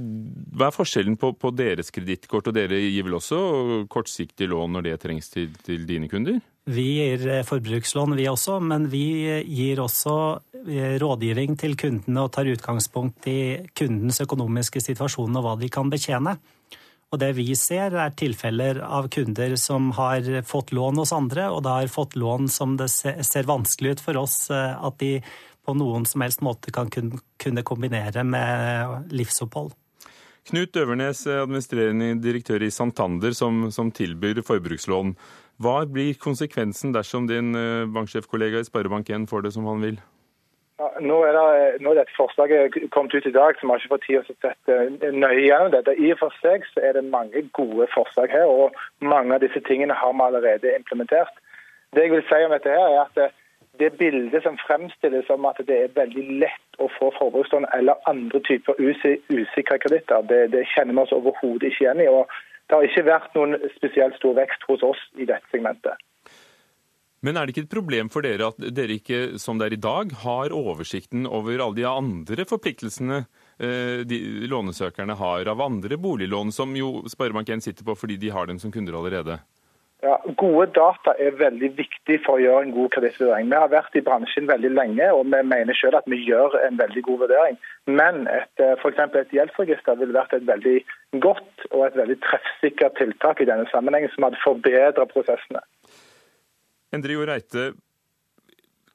hva er forskjellen på, på deres kredittkort, og dere gir vel også kortsiktig lån når det trengs til, til dine kunder? Vi gir eh, forbrukslån, vi også, men vi gir også eh, rådgivning til kundene og tar utgangspunkt i kundens økonomiske situasjon og hva de kan betjene. Og det vi ser, er tilfeller av kunder som har fått lån hos andre, og da har fått lån som det ser vanskelig ut for oss eh, at de på noen som helst måte kan kunne kombinere med livsopphold. Knut Øvernes, administrerende direktør i Santander, som, som tilbyr forbrukslån. Hva blir konsekvensen dersom din eh, banksjefkollega i Sparebank1 får det som han vil? Ja, nå, er det, nå er dette forslaget kommet ut i dag, så vi har ikke fått tid til å sette nøye gjennom dette. I og for seg så er det mange gode forslag her, og mange av disse tingene har vi allerede implementert. Det jeg vil si om dette her, er at eh, det bildet som fremstilles om at det er veldig lett å få forbrukslån eller andre typer usikre kreditter, det, det, kjenner vi oss overhodet ikke igjen i. og Det har ikke vært noen spesielt stor vekst hos oss i dette segmentet. Men er det ikke et problem for dere at dere ikke, som det er i dag, har oversikten over alle de andre forpliktelsene eh, de lånesøkerne har av andre boliglån, som jo Sparebank1 sitter på fordi de har dem som kunder allerede? Ja, Gode data er veldig viktig for å gjøre en god kredittvurdering. Vi har vært i bransjen veldig lenge, og vi mener selv at vi gjør en veldig god vurdering. Men eh, f.eks. et gjeldsregister ville vært et veldig godt og et veldig treffsikkert tiltak i denne sammenhengen, som hadde forbedret prosessene. Endre Jo Reite,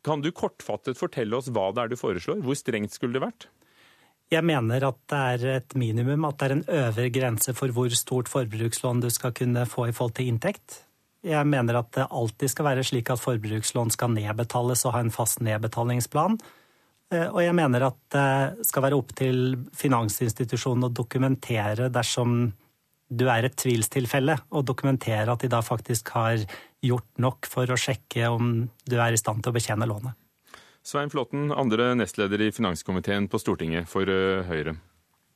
kan du kortfattet fortelle oss hva det er du foreslår? Hvor strengt skulle det vært? Jeg mener at det er et minimum, at det er en øvre grense for hvor stort forbrukslån du skal kunne få i forhold til inntekt. Jeg mener at det alltid skal være slik at forbrukslån skal nedbetales og ha en fast nedbetalingsplan. Eh, og jeg mener at det skal være opp til finansinstitusjonen å dokumentere dersom du er et tvilstilfelle, og dokumentere at de da faktisk har gjort nok for å sjekke om du er i stand til å betjene lånet. Svein Flåtten, andre nestleder i finanskomiteen på Stortinget for eh, Høyre.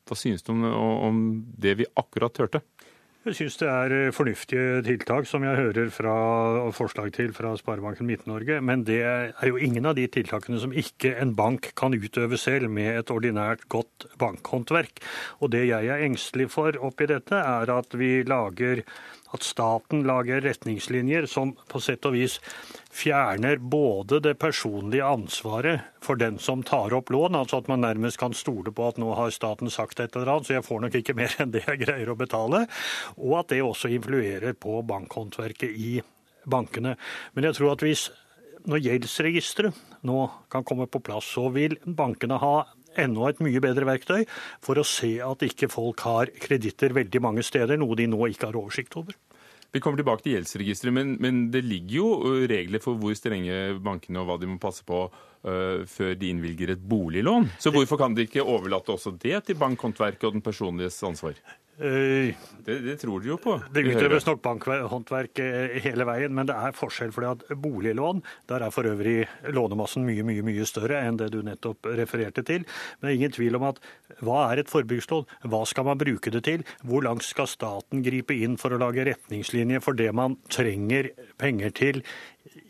Hva synes du om, om det vi akkurat hørte? Jeg syns det er eh, fornuftige tiltak som jeg hører fra, forslag til fra Sparebanken Midt-Norge. Men det er jo ingen av de tiltakene som ikke en bank kan utøve selv med et ordinært godt bankhåndverk. Og det jeg er engstelig for oppi dette, er at vi lager at staten lager retningslinjer som på sett og vis fjerner både det personlige ansvaret for den som tar opp lån, altså at man nærmest kan stole på at nå har staten sagt et eller annet, så jeg får nok ikke mer *laughs* enn det jeg greier å betale, og at det også influerer på bankhåndverket i bankene. Men jeg tror at hvis når gjeldsregisteret nå kan komme på plass, så vil bankene ha enda et mye bedre verktøy for å se at ikke folk har kreditter veldig mange steder, noe de nå ikke har oversikt over. Vi kommer tilbake til gjeldsregisteret, men, men, det ligger jo regler for hvor strenge bankene og hva de må passe på uh, før de innvilger et boliglån. Så hvorfor kan de ikke overlate også det til bankhåndverket og den personliges ansvar? Uh, det, det, tror de jo på. Det utøves nok bankhåndverk eh, hele veien, men det er forskjell. fordi at boliglån, der er for øvrig lånemassen mye mye, mye større enn det du nettopp refererte til. Men det er ingen tvil om at hva er et forbrukslån? Hva skal man bruke det til? Hvor langt skal staten gripe inn for å lage retningslinjer for det man trenger penger til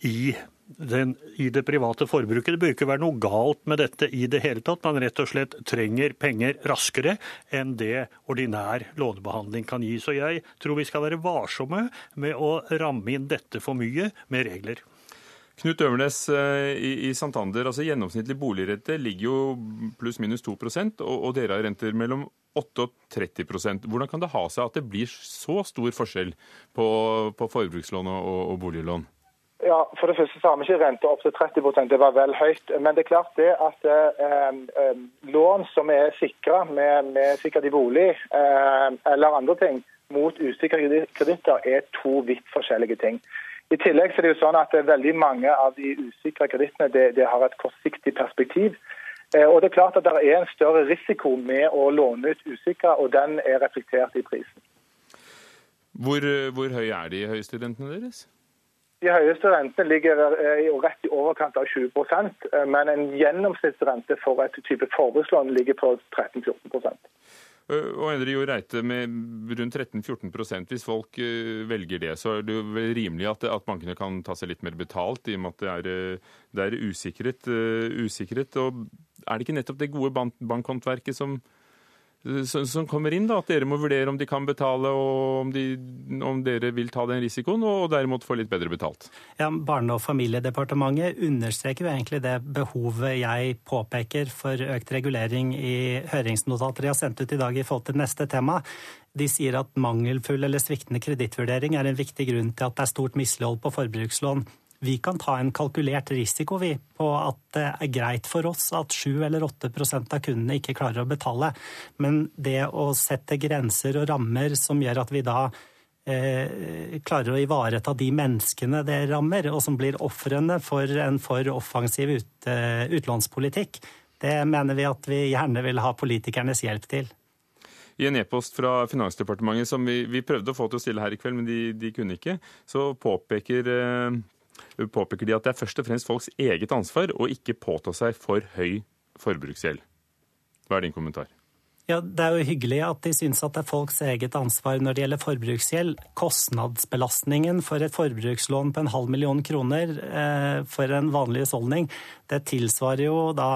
i den, i det private forbruket. Det bør ikke være noe galt med dette i det hele tatt. Man rett og slett trenger penger raskere enn det ordinær lånebehandling kan gi. Så jeg tror vi skal være varsomme med å ramme inn dette for mye med regler. Knut Øvernes eh, i, Santander, altså Gjennomsnittlig boligrente ligger jo pluss-minus 2 og, og dere har renter mellom 8 og 30% Hvordan kan det ha seg at det blir så stor forskjell på, på forbrukslån og, og boliglån? Ja, For det første så har vi ikke rente opp til 30% det var vel høyt. Men det er klart det at eh, eh, lån som er sikra med, med sikkert i bolig eh, eller andre ting mot usikre kreditter, er to vidt forskjellige ting. I tillegg så er det jo sånn at veldig mange av de usikre kredittene det, det har et kortsiktig perspektiv. Eh, og det er klart at det er en større risiko med å låne ut usikre, og den er reflektert i prisen. Hvor, hvor høy er de høyestudentene deres? De høyeste rentene ligger eh, rett i overkant av 20 eh, men en gjennomsnittsrente for et type forbrukslån ligger på 13-14 og Endre Jo Reite, med rundt 13-14% Hvis folk velger det, så er det jo rimelig at, bankene kan ta seg litt mer betalt, i og med at det er, det er usikret, usikret. Og er det ikke nettopp det gode bank bankhåndverket som, som kommer inn, da, at dere må vurdere om de kan betale, og om, de, om dere vil ta den risikoen, og derimot få litt bedre betalt? Ja, Barne- og familiedepartementet understreker jo egentlig det behovet jeg påpeker for økt regulering i høringsnotater de har sendt ut i dag i forhold til neste tema. De sier at mangelfull eller sviktende kredittvurdering er en viktig grunn til at det er stort mislighold på forbrukslån vi kan ta en kalkulert risiko vi, på at det er greit for oss at 7 eller 8% av kundene ikke klarer å betale. Men det å sette grenser og rammer som gjør at vi da eh, klarer å ivareta de menneskene det rammer, og som blir ofrene for en for offensiv ut, uh, utlånspolitikk, det mener vi at vi gjerne vil ha politikernes hjelp til. I en e-post fra Finansdepartementet som vi, vi, prøvde å få til å stille her i kveld, men de, de kunne ikke, så påpeker eh, påpeker de at det er først og fremst folks eget ansvar å ikke påta seg for høy forbruksgjeld. Hva er din kommentar? Ja, Det er jo hyggelig at de syns at det er folks eget ansvar når det gjelder forbruksgjeld. Kostnadsbelastningen for et forbrukslån på en halv million kroner eh, for en vanlig husholdning, det tilsvarer jo da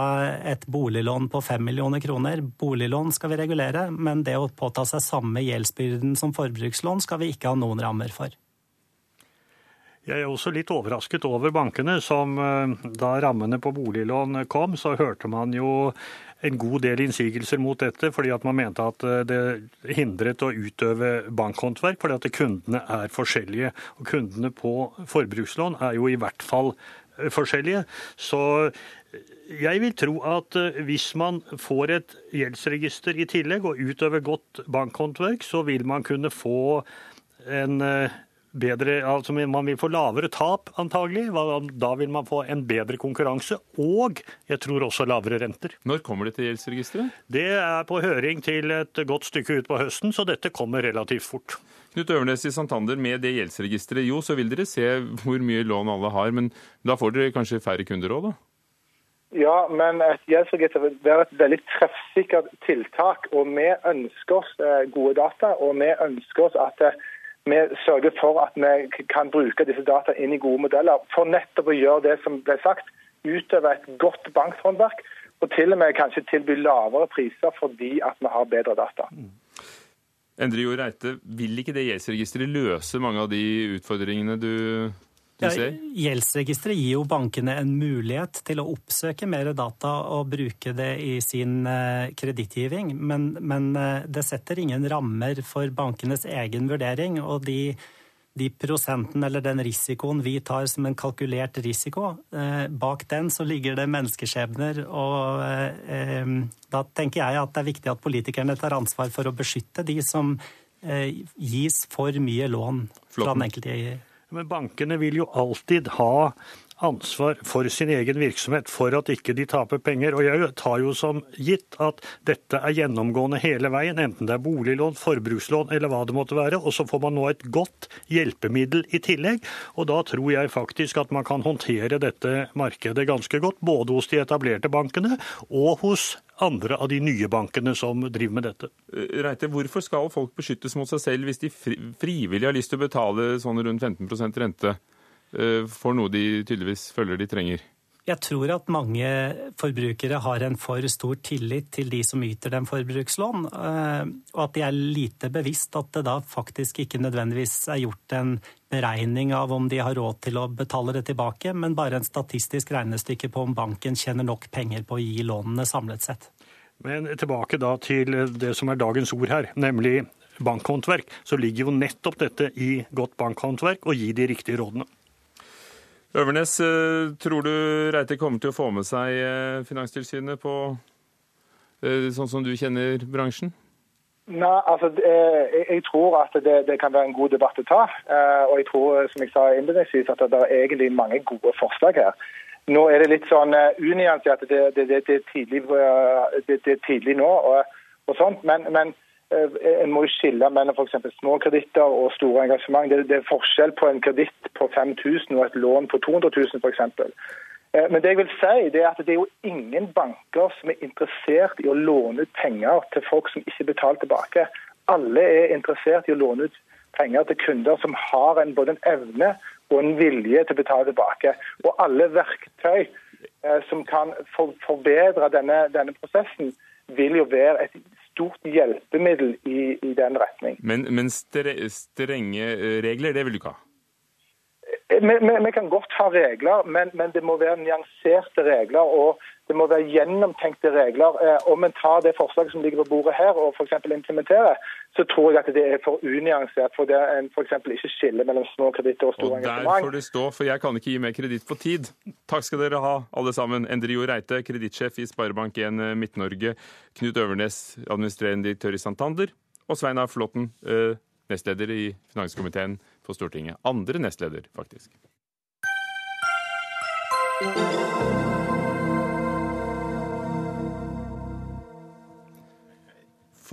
et boliglån på fem millioner kroner. Boliglån skal vi regulere, men det å påta seg samme gjeldsbyrden som forbrukslån skal vi ikke ha noen rammer for. Jeg er også litt overrasket over bankene, som eh, da rammene på boliglån kom, så hørte man jo en god del innsigelser mot dette, fordi at man mente at eh, det hindret å utøve bankhåndverk, fordi at kundene er forskjellige. Og kundene på forbrukslån er jo i hvert fall eh, forskjellige. Så jeg vil tro at hvis man får et gjeldsregister i tillegg og utøver godt bankhåndverk, så vil man kunne få en bedre, altså Man vil få lavere tap, antagelig. Da vil man få en bedre konkurranse, og jeg tror også lavere renter. Når kommer det til gjeldsregisteret? Det er på høring til et godt stykke ut på høsten, så dette kommer relativt fort. Knut Øvernes i Santander, med det gjeldsregisteret, jo, så vil dere se hvor mye lån alle har, men da får dere kanskje færre kunder òg, da? Ja, men et gjeldsregister vil være et veldig treffsikkert tiltak. Og vi ønsker oss eh, gode data, og vi ønsker oss at eh, vi sørger for at vi kan bruke disse data inn i gode modeller. For nettopp å gjøre det som ble sagt, utøve et godt bankhåndverk. Og til og med kanskje tilby lavere priser fordi at vi har bedre data. Endre Jo Reite, vil ikke det gjeldsregisteret løse mange av de utfordringene du ja, Gjeldsregisteret gir jo bankene en mulighet til å oppsøke mer data og bruke det i sin eh, kredittgiving, men, men, eh, det setter ingen rammer for bankenes egen vurdering. og de, de prosenten eller den risikoen vi tar som en kalkulert risiko, eh, bak den så ligger det menneskeskjebner. Og da tenker jeg at det er viktig at politikerne tar ansvar for å beskytte de som gis for mye lån fra den enkelte men bankene vil jo alltid ha ansvar for sin egen virksomhet, for at ikke de taper penger. Og jeg tar jo som gitt at dette er gjennomgående hele veien, enten det er boliglån, forbrukslån eller hva det måtte være. Og så får man nå et godt hjelpemiddel i tillegg. Og da tror jeg faktisk at man kan håndtere dette markedet ganske godt, både hos de etablerte bankene og hos andre av de nye bankene som driver med dette. Reite, hvorfor skal folk beskyttes mot seg selv hvis de frivillig har lyst til å betale sånn rundt 15 rente for noe de tydeligvis føler de trenger? Jeg tror at mange forbrukere har en for stor tillit til de som yter dem forbrukslån, eh, og at de er lite bevisst at det da faktisk ikke nødvendigvis er gjort en beregning av om de har råd til å betale det tilbake, men bare en statistisk regnestykke på om banken tjener nok penger på å gi lånene samlet sett. Men tilbake da til det som er dagens ord her, nemlig bankhåndverk. Så ligger jo nettopp dette i godt bankhåndverk å gi de riktige rådene. Øvernes, eh, tror du Reite kommer til å få med seg eh, Finanstilsynet på eh, sånn som du kjenner bransjen? Nei, altså Jeg tror at det, det, kan være en god debatt å ta. Og jeg tror som jeg sa innledningsvis, at det er egentlig mange gode forslag her. Nå er det litt sånn unyansert. Det, det, det, er tidlig, det, er tidlig nå. og, og sånt, men, men en må skille mellom f.eks. små kreditter og store engasjement. Det, er forskjell på en kreditt på 5000 og et lån på 200 000 f.eks. Eh, men det jeg vil si, det er at det er jo ingen banker som er interessert i å låne ut penger til folk som ikke betaler tilbake. Alle er interessert i å låne ut penger til kunder som har en, både en evne og en vilje til å betale tilbake. Og alle verktøy eh, som kan for, forbedre denne, denne prosessen, vil jo være et stort hjelpemiddel i, i den retning. Men, men strenge eh, regler, det vil du ikke ha? Eh, vi, vi, vi kan godt ha regler, men, men, det må være nyanserte regler. og det må være gjennomtenkte regler. Eh, om en tar det forslaget som ligger på bordet her og f.eks. implementerer, så tror jeg at det er for unyansert. For det er en f.eks. ikke skille mellom små kreditter og store engasjement. Og Der får det stå, for jeg kan ikke gi mer kreditt på tid. Takk skal dere ha, alle sammen. Endrio Reite, kredittsjef i Sparebank1 Midt-Norge. Knut Øvernes, administrerende direktør i Santander. Og Svein A. Flåtten, eh, nestleder i finanskomiteen på Stortinget. Andre nestleder, faktisk.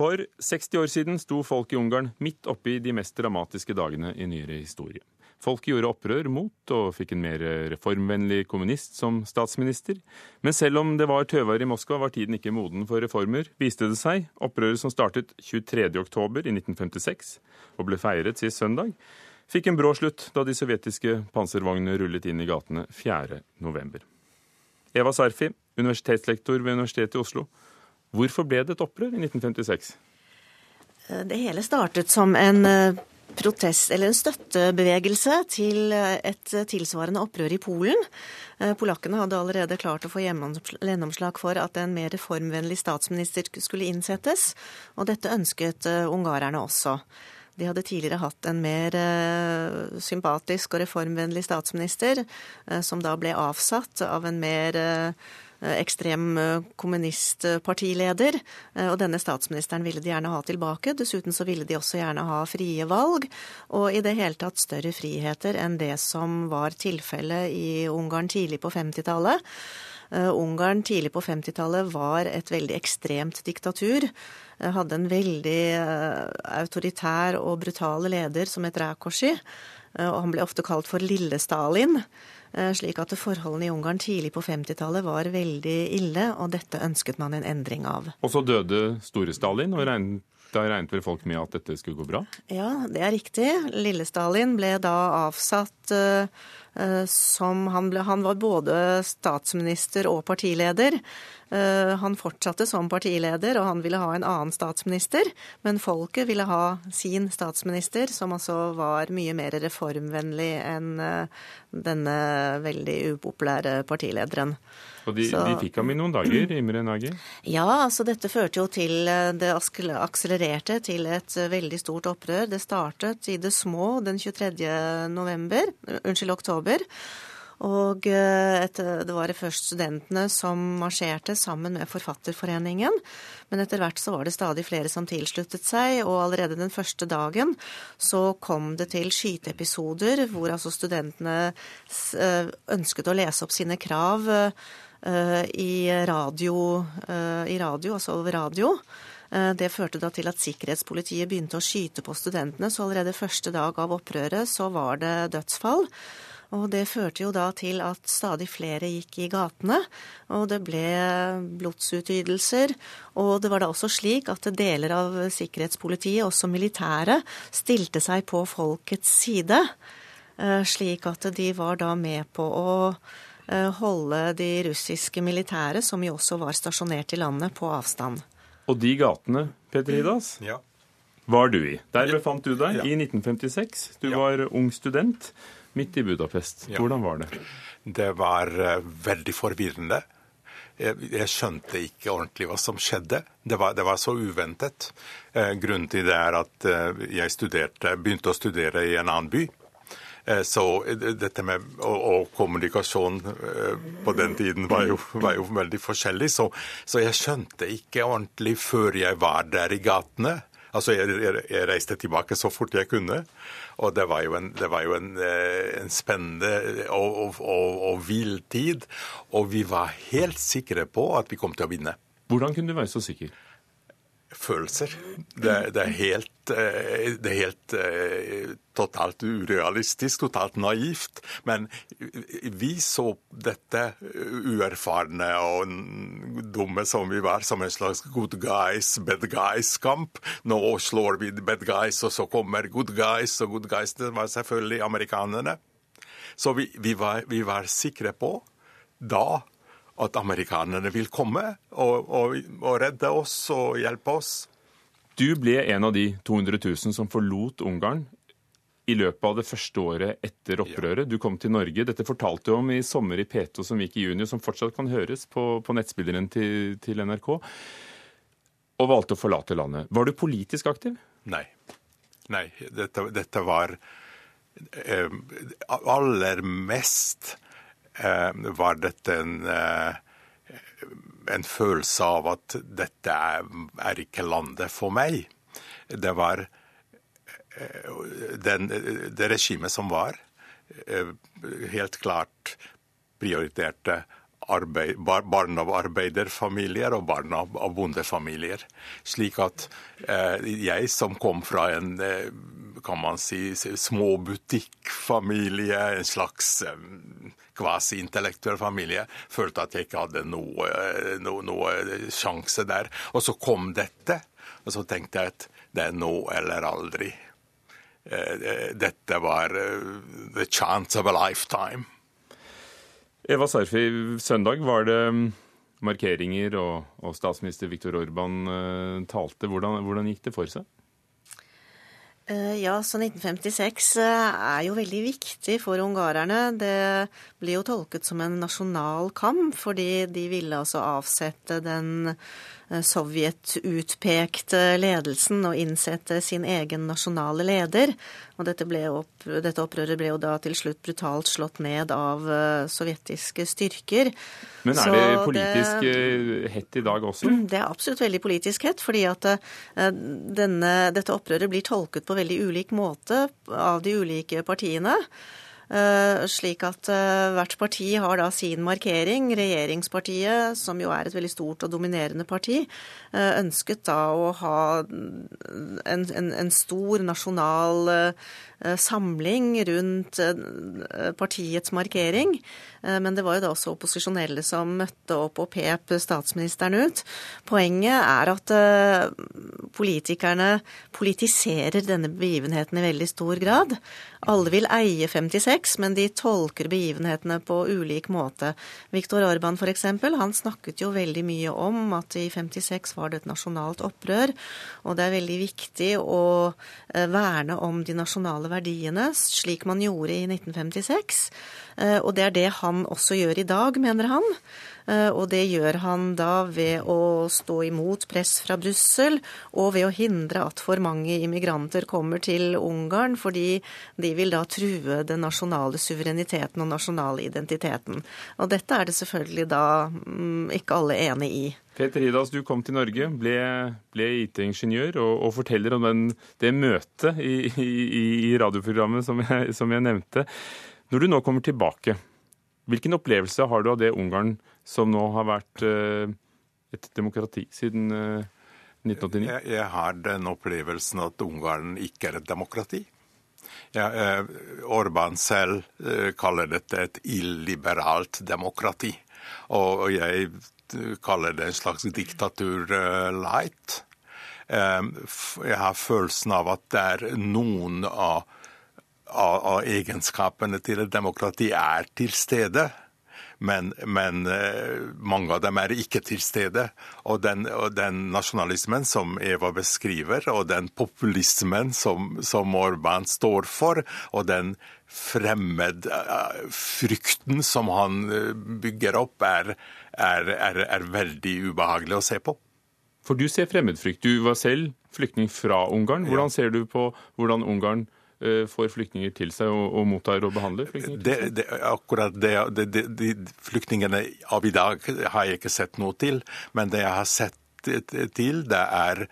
For 60 år siden sto folk i Ungarn midt oppi de mest dramatiske dagene i nyere historie. Folket gjorde opprør mot og fikk en mer reformvennlig kommunist som statsminister. Men selv om det var tøvær i Moskva, var tiden ikke moden for reformer, viste det seg. Opprøret som startet 23.10 i 1956 og ble feiret sist søndag, fikk en brå slutt da de sovjetiske panservognene rullet inn i gatene 4.11. Eva Sarfi, universitetslektor ved Universitetet i Oslo. Hvorfor ble det et opprør i 1956? Eh, det hele startet som en eh, protest, eller en støttebevegelse til eh, et tilsvarende opprør i Polen. Polakkene hadde allerede klart å få gjennomslag for at en mer reformvennlig statsminister skulle innsettes, og dette ønsket ungarerne også. De hadde tidligere hatt en mer sympatisk og reformvennlig statsminister, som da ble avsatt av en mer ekstrem kommunistpartileder. Og denne statsministeren ville de gjerne ha tilbake. Dessuten så ville de også gjerne ha frie valg, og i det hele tatt større friheter enn det som var tilfellet i Ungarn tidlig på 50-tallet. Ungarn tidlig på 50-tallet var et veldig ekstremt diktatur. Hadde en veldig autoritær og brutal leder som het Rákosi. Og han ble ofte kalt for Lille-Stalin. Eh, slik at forholdene i Ungarn tidlig på 50-tallet var veldig ille, og dette ønsket man en endring av. Og så døde Store-Stalin, og regnet, da regnet vel folk med at dette skulle gå bra? Ja, det er riktig. Lille-Stalin ble da avsatt som han, ble, han var både statsminister og partileder. Eh, han fortsatte som partileder, og han ville ha en annen statsminister. Men folket ville ha sin statsminister, som altså var mye mer reformvennlig enn eh, denne veldig upopulære partilederen. Og de, de fikk ham i noen dager, Imre Nagy? Ja, altså dette førte jo til eh, Det akselererte til et veldig stort opprør. Det startet i det små den 23. november, unnskyld, oktober. Og etter, et, det var først studentene som marsjerte sammen med Forfatterforeningen. Men etter hvert så var det stadig flere som tilsluttet seg, og allerede den første dagen så kom det til skyteepisoder hvor altså studentene eh, ønsket å lese opp sine krav eh, i radio, i radio altså over radio. Det førte da til at sikkerhetspolitiet begynte å skyte på studentene, så allerede første dag av opprøret så var det dødsfall. Og det førte jo da til at stadig flere gikk i gatene, og det ble blodsutytelser. Og det var da også slik at deler av sikkerhetspolitiet, også militæret, stilte seg på folkets side. Eh, slik at de var da med på å eh, holde de russiske militære, som jo også var stasjonert i landet, på avstand. Og de gatene, Peter Hidas, ja. var du i. Der befant du deg ja. i 1956. Du ja. var ung student midt i Budapest. Hvordan var det? Det var uh, veldig forvirrende. Jeg, jeg, skjønte ikke ordentlig hva som skjedde. Det var, det var så uventet. Uh, grunnen til det er at uh, jeg studerte, begynte å studere i en annen by. Så dette med og, og kommunikasjon på den tiden var jo, *laughs* var jo veldig forskjellig. Så, så, jeg skjønte ikke ordentlig før jeg var der i gatene. Altså, jeg, jeg, jeg reiste tilbake så fort jeg kunne. Og det var jo en, var jo en, eh, en spennende og, og, og, og vill tid. Og vi var helt sikre på at vi kom til å vinne. Hvordan kunne du være så sikker? Følelser. Det, det, er helt, eh, det er helt uh, totalt urealistisk, totalt naivt. Men vi så dette uerfarne og dumme som vi var, som en slags good guys, bad guys-kamp. Nå slår vi bad guys, og så kommer good guys, og good guys det var selvfølgelig amerikanerne. Så vi, vi, var, vi var sikre på da at amerikanerne vil komme og, og, og, redde oss og hjelpe oss. Du ble en av de 200 000 som forlot Ungarn i løpet av det første året etter opprøret. Du kom til Norge. Dette fortalte du om i sommer i P2 som gikk i juni, som fortsatt kan høres på, på nettspilleren til, til, NRK. Og valgte å forlate landet. Var du politisk aktiv? Nei. Nei. Dette, dette var eh, aller mest var dette en, eh, en følelse av at dette er, er ikke landet for meg. Det var eh, den, det regimet som var, helt klart prioriterte arbeid, barn av arbeiderfamilier og barn av, av bondefamilier. Slik at eh, jeg som kom fra en eh, kan man si småbutikkfamilie, en slags eh, kvasi-intellektuell familie, følte at jeg ikke hadde noe, noe, noe, sjanse der. Og så kom dette, og så tenkte jeg at det er nå eller aldri. Eh, dette var eh, the chance of a lifetime. Eva Serfi, søndag var det mm, markeringer, og, statsminister Viktor Orban talte. Hvordan, hvordan gikk det for seg? Eh, ja, så 1956 eh, er jo veldig viktig for ungarerne. Det blir jo tolket som en nasjonal kamp, fordi de ville altså avsette den sovjetutpekte ledelsen og innsette sin egen nasjonale leder. Og dette, opp, dette, opprøret ble jo da til slutt brutalt slått ned av uh, sovjetiske styrker. Men er det politisk det, eh, hett i dag også? *clears throat* Det er absolutt veldig politisk hett, fordi at denne, dette opprøret blir tolket på veldig ulik måte av de ulike partiene. Eh, slik at eh, hvert parti har da sin markering. Regjeringspartiet, som jo er et veldig stort og dominerende parti, eh, ønsket da å ha en, en, en stor nasjonal samling rundt partiets markering. Men det var jo da også opposisjonelle som møtte opp og pep statsministeren ut. Poenget er at politikerne politiserer denne begivenheten i veldig stor grad. Alle vil eie 56, men de tolker begivenhetene på ulik måte. Viktor Orban f.eks., han snakket jo veldig mye om at i 56 var det et nasjonalt opprør, og det er veldig viktig å eh, verne om de nasjonale verdiene, slik man gjorde i 1956. Eh, og det er det han også gjør i dag, mener han. Eh, og det gjør han da ved å stå imot press fra Brussel, og ved å hindre at for mange immigranter kommer til Ungarn, fordi de vil da true den nasjonale suvereniteten og nasjonale identiteten. Og dette er det selvfølgelig da mm, ikke alle enig i. Peter Hidas, du kom til Norge, ble, ble IT-ingeniør, og, og, forteller om den, det møtet i, i, i radioprogrammet som jeg, som jeg nevnte. Når du nå kommer tilbake, Hvilken opplevelse har du av det Ungarn som nå har vært eh, et demokrati siden 1989? Eh, jeg, jeg har den opplevelsen at Ungarn ikke er et demokrati. Ja, eh, Orban selv kaller dette et illiberalt demokrati. Og jeg kaller det en slags diktatur light. Jeg har følelsen av at det er noen av av, av egenskapene til et demokrati er til stede. Men, men, eh, mange av dem er ikke til stede. Og den, og den, nasjonalismen som Eva beskriver, og den populismen som, som Orban står for, og den fremmedfrykten som han eh, bygger opp, er, er, er, er veldig ubehagelig å se på. For du ser fremmedfrykt. Du var selv flyktning fra Ungarn. Hvordan ser du på hvordan Ungarn Eh, får flyktninger til seg og, og mottar og behandler flyktninger? Det, det, akkurat det, det, de flyktningene av i dag har jeg ikke sett noe til. Men det jeg har sett til, det er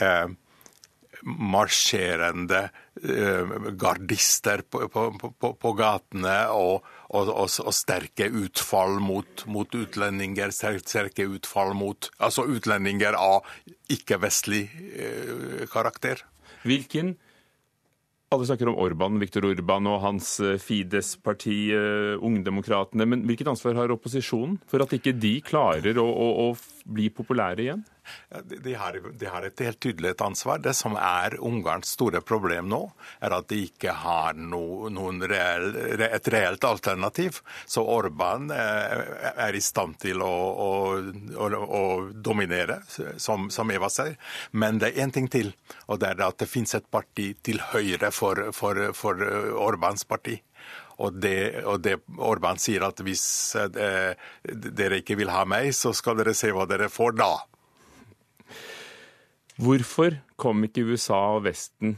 eh, marsjerende eh, gardister på, på, på, på gatene og, og, og, og, sterke utfall mot, mot utlendinger. Sterke utfall mot altså utlendinger av ikke-vestlig eh, karakter. Hvilken alle snakker om Orban, Viktor Orban og hans eh, Fides-parti, uh, Ungdemokratene. Men hvilket ansvar har opposisjonen for at ikke de klarer å, å, å bli populære igjen? De har, de har, et helt tydelig et ansvar. Det som er Ungarns store problem nå, er at de ikke har no, reell, et reelt alternativ. Så Orban eh, er i stand til å, å, å, å dominere, som, som, Eva sier. Men det er én ting til, og det er at det finnes et parti til høyre for, for, for Orbans parti. Og det, og det, Orban sier at hvis eh, dere ikke vil ha meg, så skal dere se hva dere får da. Hvorfor kom ikke USA og Vesten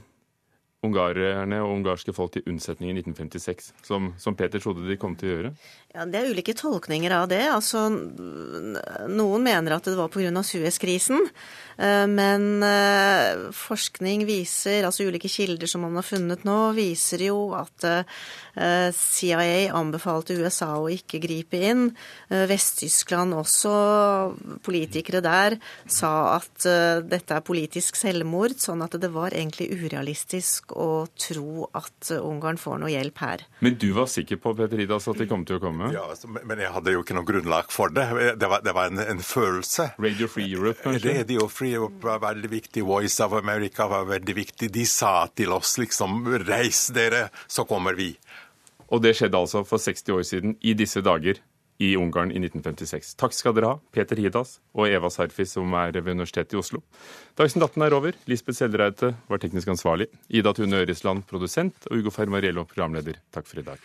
ungarerne og ungarske folk til unnsetning i 1956, som, som, Peter trodde de kom til å gjøre? Ja, Det er ulike tolkninger av det. Altså, noen mener at det var pga. Suez-krisen. Eh, men eh, forskning viser, altså ulike kilder som man har funnet nå, viser jo at eh, CIA anbefalte USA å ikke gripe inn. Vest-Tyskland også, politikere der, sa at dette er politisk selvmord, sånn at det var egentlig urealistisk å tro at Ungarn får noe hjelp her. Men du var sikker på Peter Idas, at de kom til å komme? Ja, altså, men jeg hadde jo ikke noe grunnlag for det. Det var, det var en, en, følelse. Radio Free Europe, kanskje? Radio Free Europe var veldig viktig. Voice of America var veldig viktig. De sa til oss liksom reis dere, så kommer vi. Og det skjedde altså for 60 år siden, i disse dager i Ungarn i 1956. Takk skal dere ha, Peter Hidas og Eva Sarfis, som er ved Universitetet i Oslo. Dagsnytt 18 er over. Lisbeth Seldreite var teknisk ansvarlig. Ida Tune Øresland, produsent, og Ugo Fermariello, programleder. Takk for i dag.